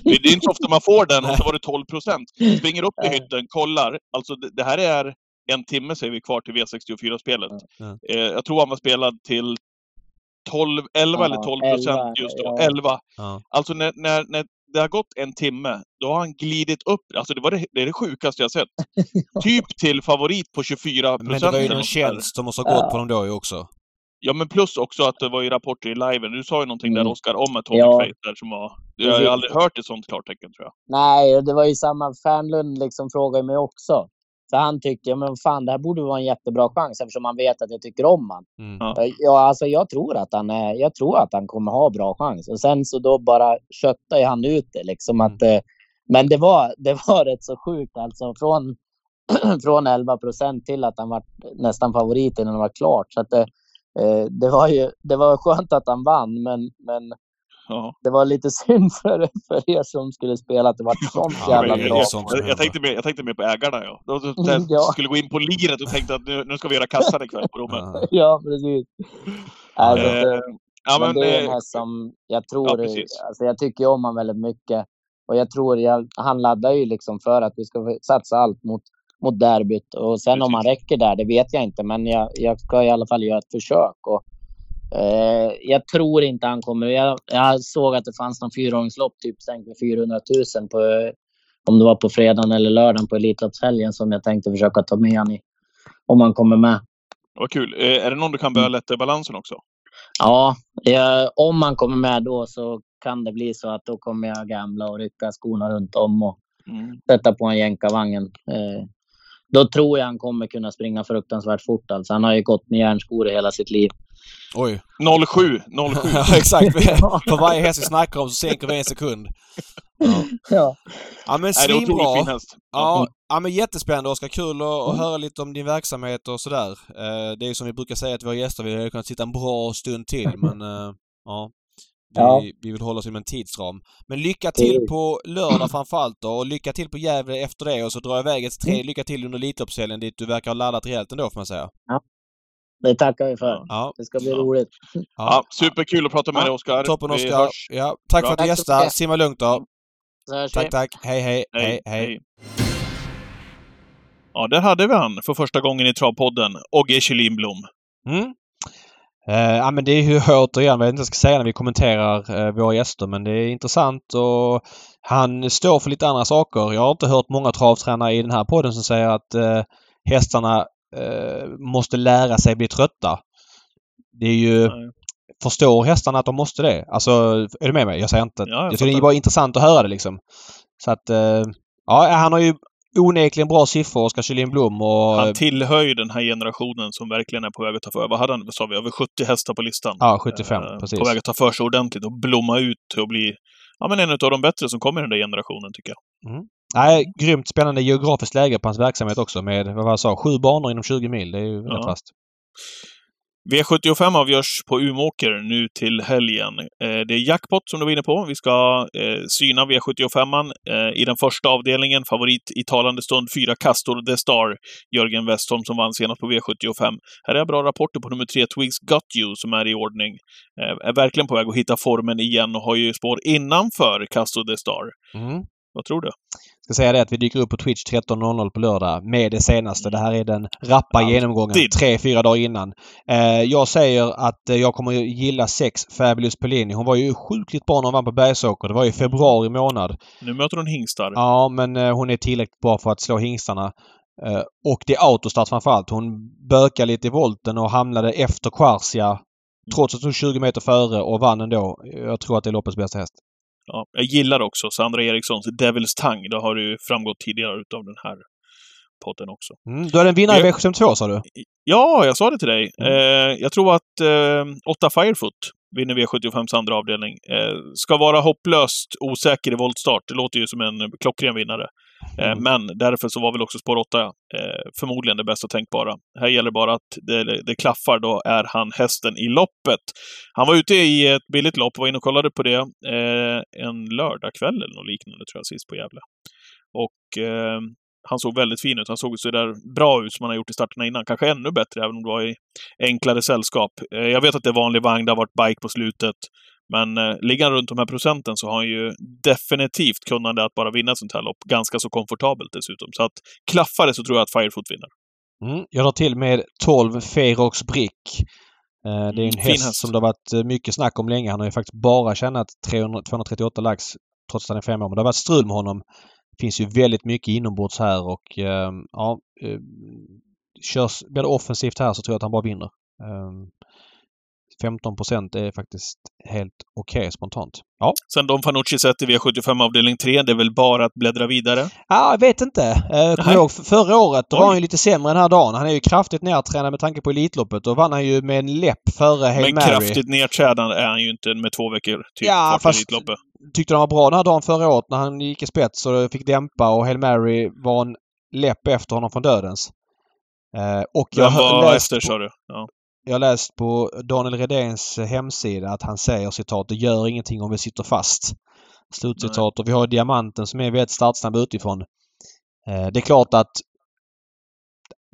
Det är inte så ofta man får den och så var det 12 procent. Springer upp i hytten, kollar. Alltså det, här är en timme säger vi kvar till V64-spelet.
Ja.
Eh, jag tror han var spelad till 12, 11
Ja,
eller 12 procent
11,
just då.
ja.
11.
Ja.
Alltså när, när, när det har gått en timme, då har han glidit upp. Alltså det, var det, det är det sjukaste jag sett. typ till favorit på 24
Men det var ju någon tjänst som måste ha gått
Ja.
på dem då ju också.
Ja, men plus också att det var ju rapporter i liven. Du sa ju någonting där
Mm.
Oskar om Atomic
Ja.
Face där som var... Jag har ju aldrig hört ett sånt klartecken tror jag.
Nej, det var ju samma. Fernlund liksom frågade mig också. Så han tyckte, men fan det här borde vara en jättebra chans eftersom han vet att jag tycker om han.
Mm.
Ja.
Alltså jag tror att han är, jag tror att han kommer ha bra chans. Och sen så då bara köttar han ut det liksom att eh, men det var, det var rätt så sjukt alltså från, från 11 procent till att han var nästan favorit innan det var klart. Så att det, eh, det var ju, det var skönt att han vann men, men
Ja.
det var lite synd för, för er som skulle spela att det var sånt
Ja,
jävla
det
bra.
sånt som
Jag, jag, tänkte mer, jag tänkte mer på ägarna ja. De
Mm, ja.
skulle gå in på liret och tänkte att nu, nu ska vi göra kassan ikväll på Romme.
Ja.
Precis. Nej, så att,
Eh,
eh,
Ja,
men,
men,
det är en häst som jag tror,
ja, precis.
alltså jag tycker om han väldigt mycket. Och jag tror, jag, han laddar ju liksom för att vi ska satsa allt mot, mot derbyt. Och sen om
Precis.
han räcker där, det vet jag inte. Men jag, jag ska i alla fall göra ett försök. Och, eh, jag tror inte han kommer... Jag, jag såg att det fanns någon fyraåringslopp, typ stängt med 400 000 på, om det var på fredagen eller lördagen på Elitloppshelgen som jag tänkte försöka ta med han i. Om han kommer med.
vad kul. Eh, är det någon du kan börja lätta i balansen också?
Ja, eh, om man kommer med då så kan det bli så att då kommer jag gamla och rycka skorna runt om och
Mm.
sätta på en jänkarvagnen. Eh, då tror jag han kommer kunna springa fruktansvärt fort. Alltså. Han har ju gått med järnskor i hela sitt liv.
Oj.
07, 07.
Ja, exakt. För varje häst vi snackar om så sänker vi en sekund.
Ja.
Ja men
Nej, det är otroligt
svinbra.
häst.
Ja, ja men jättespännande Oskar. Kul att, att höra lite om din verksamhet och sådär. Eh, det är ju som vi brukar säga att våra gäster, vi hade kunnat sitta en bra stund till men eh, ja. Vi,
Ja.
vi vill hålla oss inom en tidsram. Men lycka till på lördag framförallt då och lycka till på Gävle efter det och så drar jag iväg ett
Mm.
tre lycka till under Elitloppshelgen dit du verkar ha laddat rejält ändå får man säga.
Det tackar vi för. Ja. Det ska bli
ja.
roligt.
Ja. ja. superkul att prata med dig Oskar.
Toppen Oskar. Ja. Tack Bra. för att du gästade. Simma lugnt då. Tack, tack. Hej, hej, hej, hej.
Ja, där hade vi han för första gången i Travpodden. Ogge Kjellin
Mm. Eh, ja, men det är ju återigen vad jag inte ska säga när vi kommenterar eh, våra gäster men det är intressant och han står för lite andra saker. Jag har inte hört många travtränare i den här podden som säger att eh, hästarna eh, måste lära sig bli trötta. Det är ju... Nej. Förstår hästarna att de måste det? Alltså, är du med mig? Jag säger inte... Ja, jag, jag tycker det är bara intressant att höra det liksom. Så att... Eh, ja, han har ju onekligen bra siffror, Oskar Kjellin Blom. Och...
Han tillhör ju den här generationen som verkligen är på väg att ta för sig. Vad hade han? Sa vi? Över 70 hästar på listan.
Ja, 75. Eh, precis.
På väg att ta för sig ordentligt och blomma ut och bli ja, men en av de bättre som kommer i den där generationen, tycker jag.
Mm. Nej, grymt spännande geografiskt läge på hans verksamhet också med, vad var jag sa, sju banor inom 20 mil. Det är ju ja. rätt fast.
V75 avgörs på Umåker nu till helgen. Eh, det är jackpot som du var inne på. Vi ska eh, syna V75 eh, i den första avdelningen. Favorit i talande stund, fyra Castor The Star, Jörgen Westholm som vann senast på V75. Här är bra rapporter på nummer tre, Twigs Got You, som är i ordning. Är verkligen på väg att hitta formen igen och har ju spår innanför Castor The Star. Mm. Vad tror du?
Ska säga det att vi dyker upp på Twitch 13.00 på lördag med det senaste. Det här är den rappa genomgången tre, fyra dagar innan. Eh, jag säger att jag kommer gilla sex Fabulous Pellini. Hon var ju sjukligt bra när hon vann på Bergsåker. Det var i februari månad.
Nu möter hon hingstar.
Ja, men eh, hon är tillräckligt bra för att slå hingstarna. Eh, och det är autostart framförallt. Hon bökar lite i volten och hamnade efter Quarcia trots att hon 20 meter före och vann ändå. Jag tror att det är loppets bästa häst.
Ja, jag gillar också Sandra Erikssons Devil's Tongue. Det har ju framgått tidigare utav den här podden också.
Mm, du har en vinnare i V72 sa du?
Ja, jag sa det till dig. Mm. Eh, jag tror att eh, 8 Firefoot vinner V75s andra avdelning. Eh, ska vara hopplöst osäker i voltstart. Det låter ju som en klockren vinnare. Eh, mm. Men därför så var väl också spår 8 eh, förmodligen det bästa tänkbara. Här gäller bara att det, det klaffar, då är han hästen i loppet. Han var ute i ett billigt lopp, var inne och kollade på det eh, en lördagkväll eller något liknande tror jag sist på Gävle. Och han såg väldigt fin ut. Han såg så där bra ut som han har gjort i starterna innan. Kanske ännu bättre, även om det var i enklare sällskap. Jag vet att det är vanlig vagn, det har varit bike på slutet. Men eh, ligger runt de här procenten så har han ju definitivt kunnande att bara vinna ett sånt här lopp. Ganska så komfortabelt dessutom. Så att klaffar det så tror jag att Firefoot vinner.
Mm, jag drar till med 12 Ferox Brick. Eh, det är en mm, häst, häst, som det har varit eh, mycket snack om länge. Han har ju faktiskt bara tjänat 300, 238 lax trots att han är fem år. Men det har varit strul med honom. Det finns ju väldigt mycket inombords här och eh, ja, eh, körs, blir det offensivt här så tror jag att han bara vinner. Eh, 15 procent är faktiskt helt okej okay, spontant. Ja.
Sen Don Fanucci sett i V75 avdelning 3, det är väl bara att bläddra vidare?
Ja, jag vet inte. Jag kommer ihåg förra året, då Oj. var han ju lite sämre den här dagen. Han är ju kraftigt nedtränad med tanke på Elitloppet. Då vann han ju med en läpp före Hail Men
Mary. kraftigt nedtränad är han ju inte med två veckor typ ja, fast Elitloppet.
tyckte han var bra den här dagen förra året när han gick i spets och fick dämpa och Hail Mary var en läpp efter honom från dödens.
Eh, och jag Vem var efter, sa du? Ja.
Jag läst på Daniel Redéns hemsida att han säger citat det gör ingenting om vi sitter fast. Slutcitat. Och vi har Diamanten som är väldigt startsnabb utifrån. Eh, det är klart att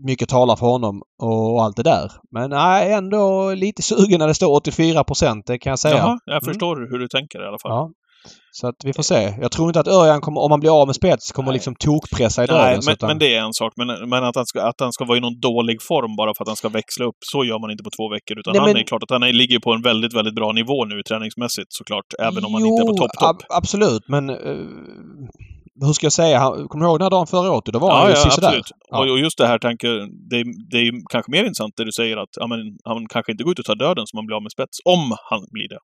mycket talar för honom och allt det där. Men nej, ändå lite sugen när det står 84 procent, det kan jag säga. Jaha,
jag mm. förstår hur du tänker i alla fall. Ja.
Så att vi får se. Jag tror inte att Örjan kommer, om man blir av med spets, kommer Nej. liksom tokpressa i döden. Nej,
men, utan... men det är en sak. Men, men att, han ska, att han ska vara i någon dålig form bara för att han ska växla upp, så gör man inte på två veckor. Utan Nej, han men... är klart att han är, ligger på en väldigt, väldigt bra nivå nu träningsmässigt såklart. Även om han inte är på topp, topp.
Ab absolut, men uh, hur ska jag säga? kommer du ihåg den här dagen förra året? Då var ja, han ju ja, absolut.
Ja. Och, och just det här tanke, det, det är kanske mer intressant det du säger att ja, men, han kanske inte går ut och tar döden så man blir av med spets. Om han blir det.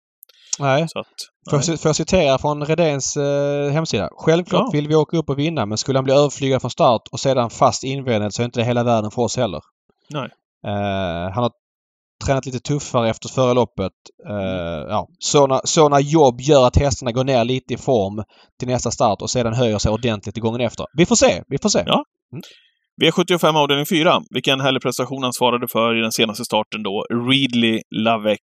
Nej. Så att, nej. Får, jag, får jag citera från Redéns eh, hemsida? Självklart ja. vill vi åka upp och vinna men skulle han bli överflygad från start och sedan fast invänd så är inte det hela världen för oss heller.
Nej.
Eh, han har tränat lite tuffare efter förra loppet. Uh, ja, sådana, sådana jobb gör att hästarna går ner lite i form till nästa start och sedan höjer sig ordentligt i gången efter. Vi får se, vi får se.
Ja. Mm. V75 avdelning 4. Vilken härlig prestation han svarade för i den senaste starten då. Readly Lavec.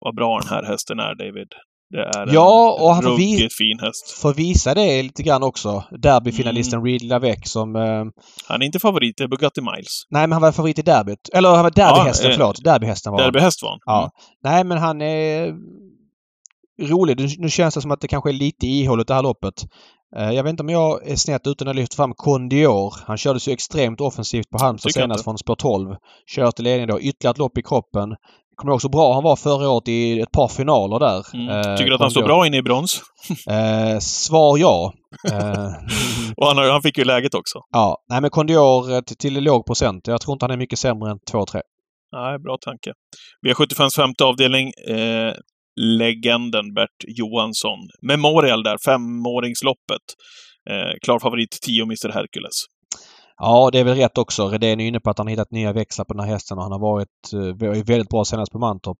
Vad bra den här hästen är, David. Det är
ja,
en
och han
ruggigt
vi-
fin häst.
Får visa det lite grann också. Derbyfinalisten
Mm.
Reed Lavec som... Eh,
Han är inte favorit, är Bugatti Miles.
nej, men han var favorit i derbyt. Eller han var derbyhästen,
eh,
förlåt. Derbyhästen var.
Derbyhäst var han.
Ja. Nej, men han är rolig. Nu, nu känns det som att det kanske är lite ihåligt det här loppet. Eh, Jag vet inte om jag är snett ute när jag lyfter fram Condior. Han kördes ju extremt offensivt på Halmstad senast
inte.
från spår 12. Kör till ledning då. Ytterligare ett lopp i kroppen. Kommer ihåg så bra han var förra året i ett par finaler där.
Mm.
Eh,
Tycker du att han står bra inne i brons?
Eh, svar ja. Eh,
Och han, har- han fick ju läget också.
ja. Nej men Condior eh, till, till låg procent. Jag tror inte han är mycket sämre än 2-3.
Nej, bra tanke. V75s femte avdelning. Eh, legenden Bert Johansson. Memorial där, femåringsloppet. Eh, klar favorit 10 Mr Hercules.
Ja, det är väl rätt också. Redén är inne på att han har hittat nya växlar på den här hästen och han har varit eh, väldigt bra senast på Mantorp.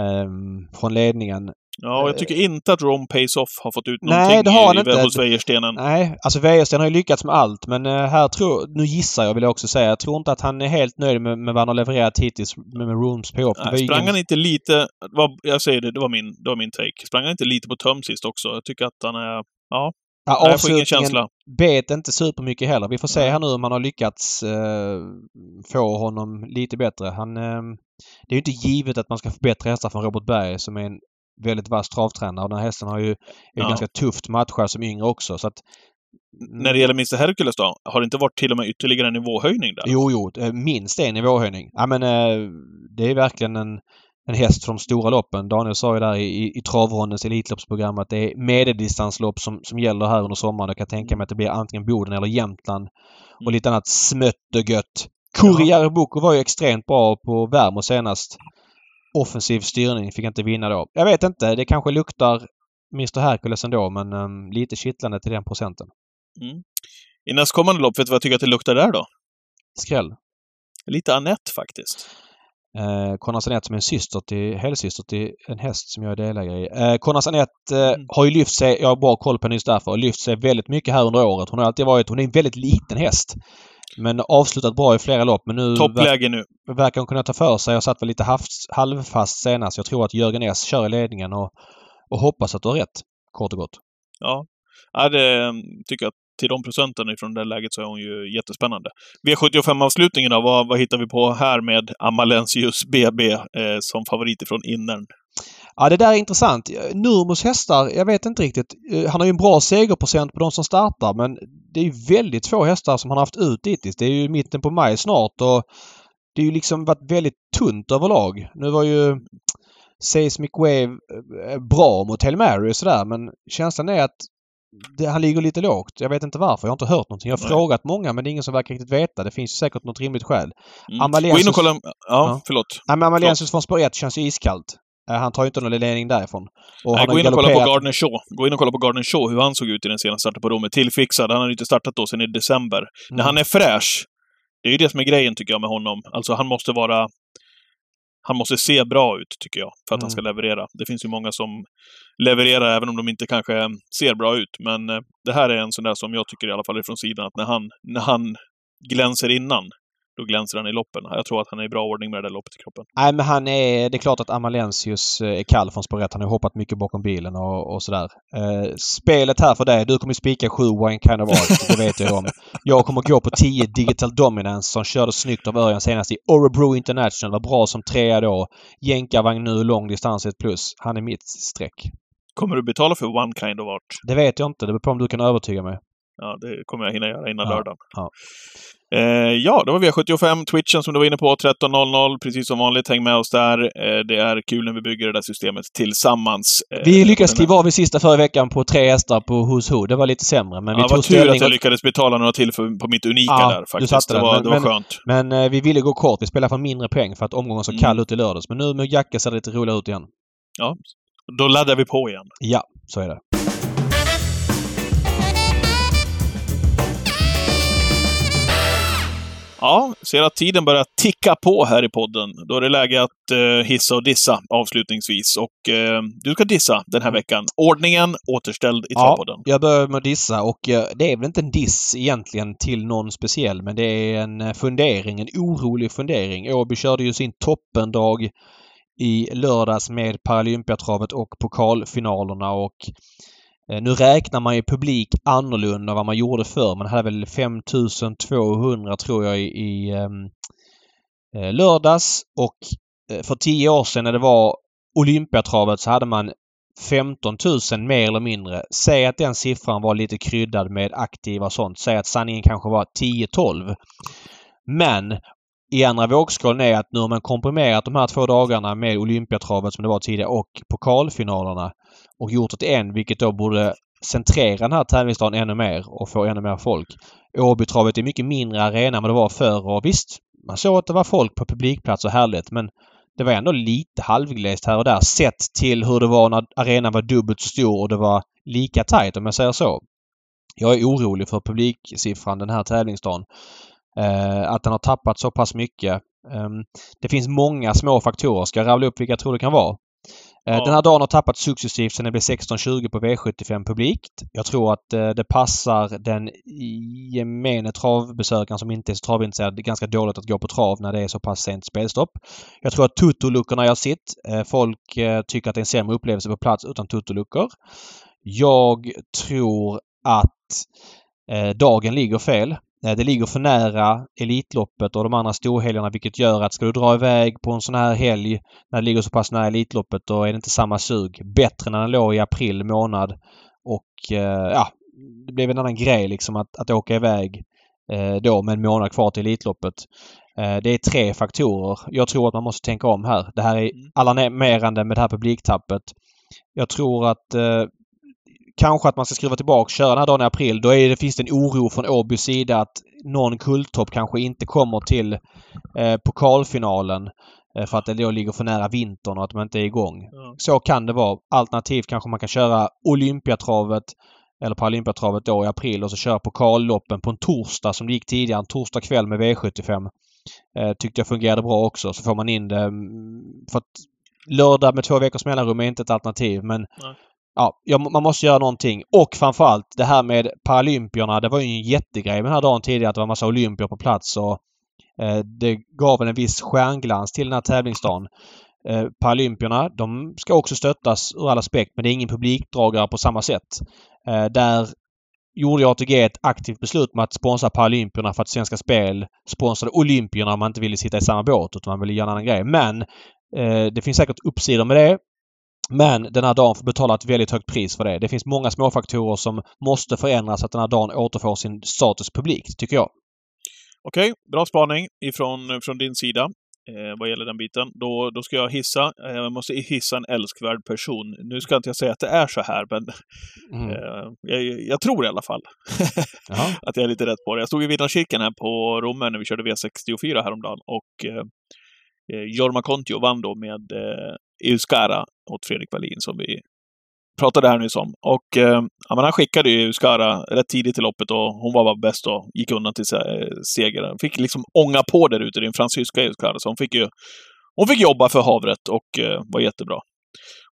Eh, från ledningen.
Ja, jag tycker inte att Rom Pace Off har fått ut
Nej,
någonting
det har han
i,
inte.
hos Wäjerstenen.
Nej, alltså Wäjersten har ju lyckats med allt men eh, här tror Nu gissar jag vill jag också säga. Jag tror inte att han är helt nöjd med, med vad han har levererat hittills med, med Rooms på.
Nej, sprang han inte lite... Vad, jag säger det, det var, min, det var min take. Sprang han inte lite på töm sist också? Jag tycker att han är... Ja,
Ja,
nej, ingen
avslutningen bet inte supermycket heller. Vi får se
Nej.
här nu om han har lyckats eh, få honom lite bättre. Han, eh, det är ju inte givet att man ska förbättra hästar från Robert Berg som är en väldigt vass travtränare. Och den här hästen har ju,
Ja.
ganska tufft matchad som yngre också. Så att,
När det gäller Mr Hercules då? Har det inte varit till och med ytterligare en nivåhöjning där?
Jo, jo. eh, Minst en nivåhöjning. Ja, men eh, det är verkligen en, en häst för de stora loppen. Daniel sa ju där i, i, travrondens Elitloppsprogram att det är medeldistanslopp som, som gäller här under sommaren. Jag kan tänka mig att det blir antingen Boden eller Jämtland. Och
Mm.
lite annat smött och gött. Kurriere Boko var ju extremt bra på Värmo senast. Offensiv styrning fick inte vinna då. Jag vet inte. Det kanske luktar Mr Hercules ändå men um, lite kittlande till den procenten.
I nästkommande lopp, vet du vad jag tycker att det luktar där då?
Skräll.
Lite Annette faktiskt.
Eh, Conrad Anette som är en syster till, helsyster till en häst som jag är delägare i. Eh, Conrad Anette eh,
Mm.
har ju lyft sig, jag har bra koll på henne just därför, lyft sig väldigt mycket här under året. Hon har alltid varit, hon är en väldigt liten häst. Men avslutat bra i flera lopp. Men nu
Toppläge nu.
ver- verkar hon kunna ta för sig och satt väl lite havs, halvfast senast. Jag tror att Jörgen S kör i ledningen och, och hoppas att du har rätt. Kort och gott.
Ja. ja det mm, tycker jag. Till de procenten ifrån det läget så är hon ju jättespännande. V75-avslutningen då, vad, vad hittar vi på här med Amalensius BB eh, som favorit ifrån innern?
Ja, det där är intressant. Nurmos hästar, jag vet inte riktigt. Eh, Han har ju en bra segerprocent på de som startar men det är ju väldigt få hästar som han har haft ut hittills. Det är ju mitten på maj snart och det är ju liksom varit väldigt tunt överlag. Nu var ju Seismic Wave eh, bra mot Hail Mary och sådär men känslan är att det, han ligger lite lågt. Jag vet inte varför. Jag har inte hört någonting. Jag har
Nej.
frågat många men det är ingen som verkar riktigt veta. Det finns ju säkert något rimligt skäl.
Mm.
Amalensius-
Gå in och kolla. Ja,
Ja.
förlåt.
Nej, men Amalensius från spår 1 känns ju iskallt. Eh, Han tar ju inte någon ledning därifrån. Och
Nej, gå in och kolla på Gardner Shaw. Gå in och kolla på Gardner Shaw, hur han såg ut i den senaste starten på Romme. Tillfixad. Han har inte startat då sedan i december. När
Mm.
han är fräsch, det är ju det som är grejen tycker jag med honom. Alltså han måste vara... Han måste se bra ut, tycker jag, för att han ska
Mm.
leverera. Det finns ju många som levererar även om de inte kanske ser bra ut. Men eh, det här är en sån där som jag tycker i alla fall är från sidan, att när han, när han glänser innan, då glänser han i loppen. Jag tror att han är i bra ordning med det där loppet i kroppen.
Nej, men han är... Det är klart att Amalensius eh, är kall från spår 1. Han har hoppat mycket bakom bilen och, och sådär. Eh, spelet här för dig. Du kommer spika 7 Wine Kind of Art. Det vet jag om. Jag kommer gå på 10 Digital Dominance som körde snyggt av Örjan senast i Orebro International. Var bra som trea då. Jänkarvagn nu, lång distans ett plus. Han är mitt streck.
Kommer du betala för One Kind of Art?
Det vet jag inte. Det beror på om du kan övertyga mig.
Ja, det kommer jag hinna göra innan
Ja,
lördagen.
ja.
Eh, ja, då var V75, Twitchen som du var inne på, 13.00. Precis som vanligt, häng med oss där. Eh, det är kul när vi bygger det där systemet tillsammans. Eh,
Vi lyckades kliva av i sista förra veckan på tre hästar på Who's Who. Det var lite sämre men vi
Ja,
tog
vad tur att jag
och-
lyckades betala några till för, på mitt unika
Ja,
där
du
faktiskt.
satte
Det var,
men-
det var
men-
skönt.
Men eh, vi ville gå kort. Vi spelade för mindre poäng för att omgången så
Mm.
kall ut i lördags. Men nu med Jacke ser det lite roligare ut igen.
Ja, då laddar vi på igen.
Ja, så är det.
Ja, ser att tiden börjar ticka på här i podden. Då är det läge att eh, hissa och dissa avslutningsvis. Och eh, du ska dissa den här veckan. Ordningen återställd i
Ja, jag börjar med att dissa och eh, det är väl inte en diss egentligen till någon speciell men det är en eh, fundering, en orolig fundering. Åby körde ju sin toppendag i lördags med Paralympiatravet och pokalfinalerna och Eh, nu räknar man ju publik annorlunda än vad man gjorde förr. Man hade väl 5200 tror jag i, i ehm, eh, lördags och eh, för tio år sedan när det var Olympiatravet så hade man 15 000 mer eller mindre. Säg att den siffran var lite kryddad med aktiva och sånt. Säg att sanningen kanske var 10-12. Men i andra vågskålen är att nu har man komprimerat de här två dagarna med Olympiatravet som det var tidigare och pokalfinalerna och gjort det till en vilket då borde centrera den här tävlingsdagen ännu mer och få ännu mer folk. Åbytravet är mycket mindre arena än vad det var förr och visst, man såg att det var folk på publikplats och härligt men det var ändå lite halvglest här och där sett till hur det var när arenan var dubbelt så stor och det var lika tajt om jag säger så. Jag är orolig för publiksiffran den här tävlingsdagen. Eh, att den har tappat så pass mycket. Eh, det finns många små faktorer. Ska jag rabbla upp vilka jag tror det kan vara? Eh, ja. Den här dagen har tappat successivt sen det blev 16.20 på V75 publikt. Jag tror att eh, det passar den gemene travbesökaren som inte är så travintresserad ganska dåligt att gå på trav när det är så pass sent spelstopp. Jag tror att tutoluckorna gör sitt. Folk tycker att det är en sämre upplevelse på plats utan tutoluckor. Jag tror att dagen ligger fel. Det ligger för nära Elitloppet och de andra storhelgerna vilket gör att ska du dra iväg på en sån här helg när det ligger så pass nära Elitloppet då är det inte samma sug. Bättre när den låg i april månad. Och eh, ja, det blev en annan grej liksom att, att åka iväg eh, då med en månad kvar till Elitloppet. Eh, det är tre faktorer. Jag tror att man måste tänka om här. Det här är mm. alarmerande med det här publiktappet. Jag tror att kanske att man ska skruva tillbaka och köra den här dagen i april. Då det, finns det en oro från Åbys sida att någon kulttopp kanske inte kommer till eh, pokalfinalen eh, för att det då ligger för nära vintern och att man inte är igång. Mm. Så kan det vara. Alternativt kanske man kan köra Olympiatravet eller Paralympiatravet då i april och så köra pokalloppen på en torsdag som det gick tidigare. En torsdag kväll med V75. Eh, tyckte jag fungerade bra också. Så får man in det. Mm, för att lördag med två veckors mellanrum är inte ett alternativ men Nej ja, man måste göra någonting. Och framförallt det här med Paralympierna. Det var ju en jättegrej den här dagen tidigare att det var massa olympier på plats och eh, det gav en viss stjärnglans till den här tävlingsdagen. Eh, Paralympierna, de ska också stöttas ur all aspekt men det är ingen publikdragare på samma sätt. Eh, där gjorde ATG ett aktivt beslut med att sponsra Paralympierna för att Svenska Spel sponsrade Olympierna om man inte ville sitta i samma båt utan man ville göra en annan grej. Men eh, det finns säkert uppsidor med det. Men den här dagen får betala ett väldigt högt pris för det. Det finns många småfaktorer som måste förändras så att den här dagen återfår sin status publikt, tycker jag.
Okej, bra spaning ifrån från din sida eh, vad gäller den biten. Då, då ska jag hissa. Eh, jag måste hissa en älskvärd person. Nu ska inte jag säga att det är så här, men mm. eh, jag, jag, tror i alla fall att jag är lite rätt på det. Jag stod i Vinnarkyrkan här på Romme när vi körde V64 häromdagen och eh Eh, Jorma Kontio vann då med eh, Euskara åt Fredrik Wallin som vi pratade här nyss om. Och eh, ja, han skickade ju Euskara rätt tidigt i loppet och hon var bara bäst och gick undan till eh, seger. Hon fick liksom ånga på där ute, din fransyska Euskara, så hon fick ju hon fick jobba för havret och eh, var jättebra.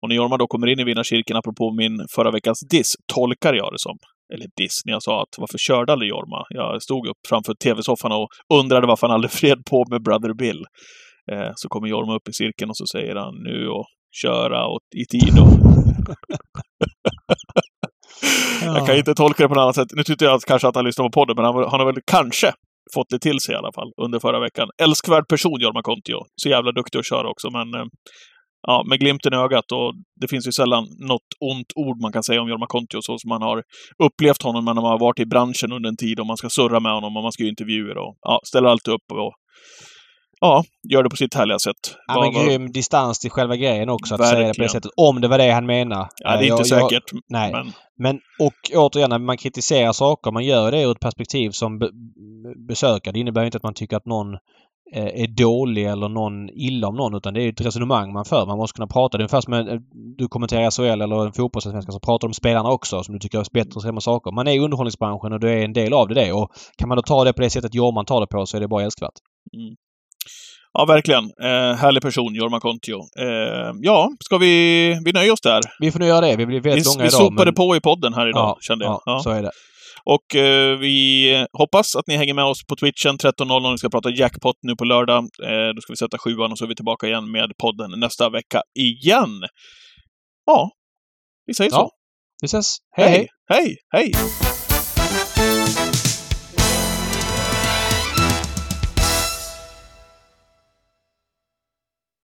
Och när Jorma då kommer in i vinnarkirken, apropå min förra veckans diss, tolkar jag det som. Eller diss, när jag sa att varför körde aldrig Jorma? Jag stod upp framför tv-soffan och undrade varför han aldrig fred på med Brother Bill. Eh, så kommer Jorma upp i cirkeln och så säger han nu och köra och, i tid. Och jag kan inte tolka det på något annat sätt. Nu tyckte jag kanske att han lyssnar på podden, men han, han har väl kanske fått det till sig i alla fall under förra veckan. Älskvärd person, Jorma Kontio. Så jävla duktig att köra också, men eh, ja, med glimten i ögat. Och det finns ju sällan något ont ord man kan säga om Jorma Kontio, så som man har upplevt honom när man har varit i branschen under en tid och man ska surra med honom och man ska göra intervjuer och ja, ställer alltid upp och ja, gör det på sitt härliga sätt.
Ja, men var... grym distans till själva grejen också. Att Verkligen. säga det på det sättet. Om det var det han menade.
Ja, det är jag, inte jag, säkert.
nej. Men... men och återigen, när man kritiserar saker, man gör det ur ett perspektiv som be besökare. Det innebär inte att man tycker att någon eh, är dålig eller någon illa om någon utan det är ett resonemang man för. Man måste kunna prata. Det är ungefär som en, du kommenterar SHL eller en fotbollsallsvenska så pratar om spelarna också som du tycker är bättre och samma saker. Man är i underhållningsbranschen och du är en del av det, det. Och kan man då ta det på det sättet Jorman tar det på så är det bara älskvärt. Mm.
Ja, verkligen. Eh, härlig person, Jorma Kontio. Eh, ja, ska vi, vi nöja oss där?
Vi får nu göra det. Vi blir väldigt
vi,
långa
vi
idag.
Vi sopade men... på i podden här idag, ja, kände jag.
Ja, ja, så är det.
Och eh, vi hoppas att ni hänger med oss på Twitchen 13.00. Vi ska prata jackpot nu på lördag. Eh, då ska vi sätta sjuan och så är vi tillbaka igen med podden nästa vecka igen. Ja, vi säger så.
Vi ses. hej!
hej! hej. hej.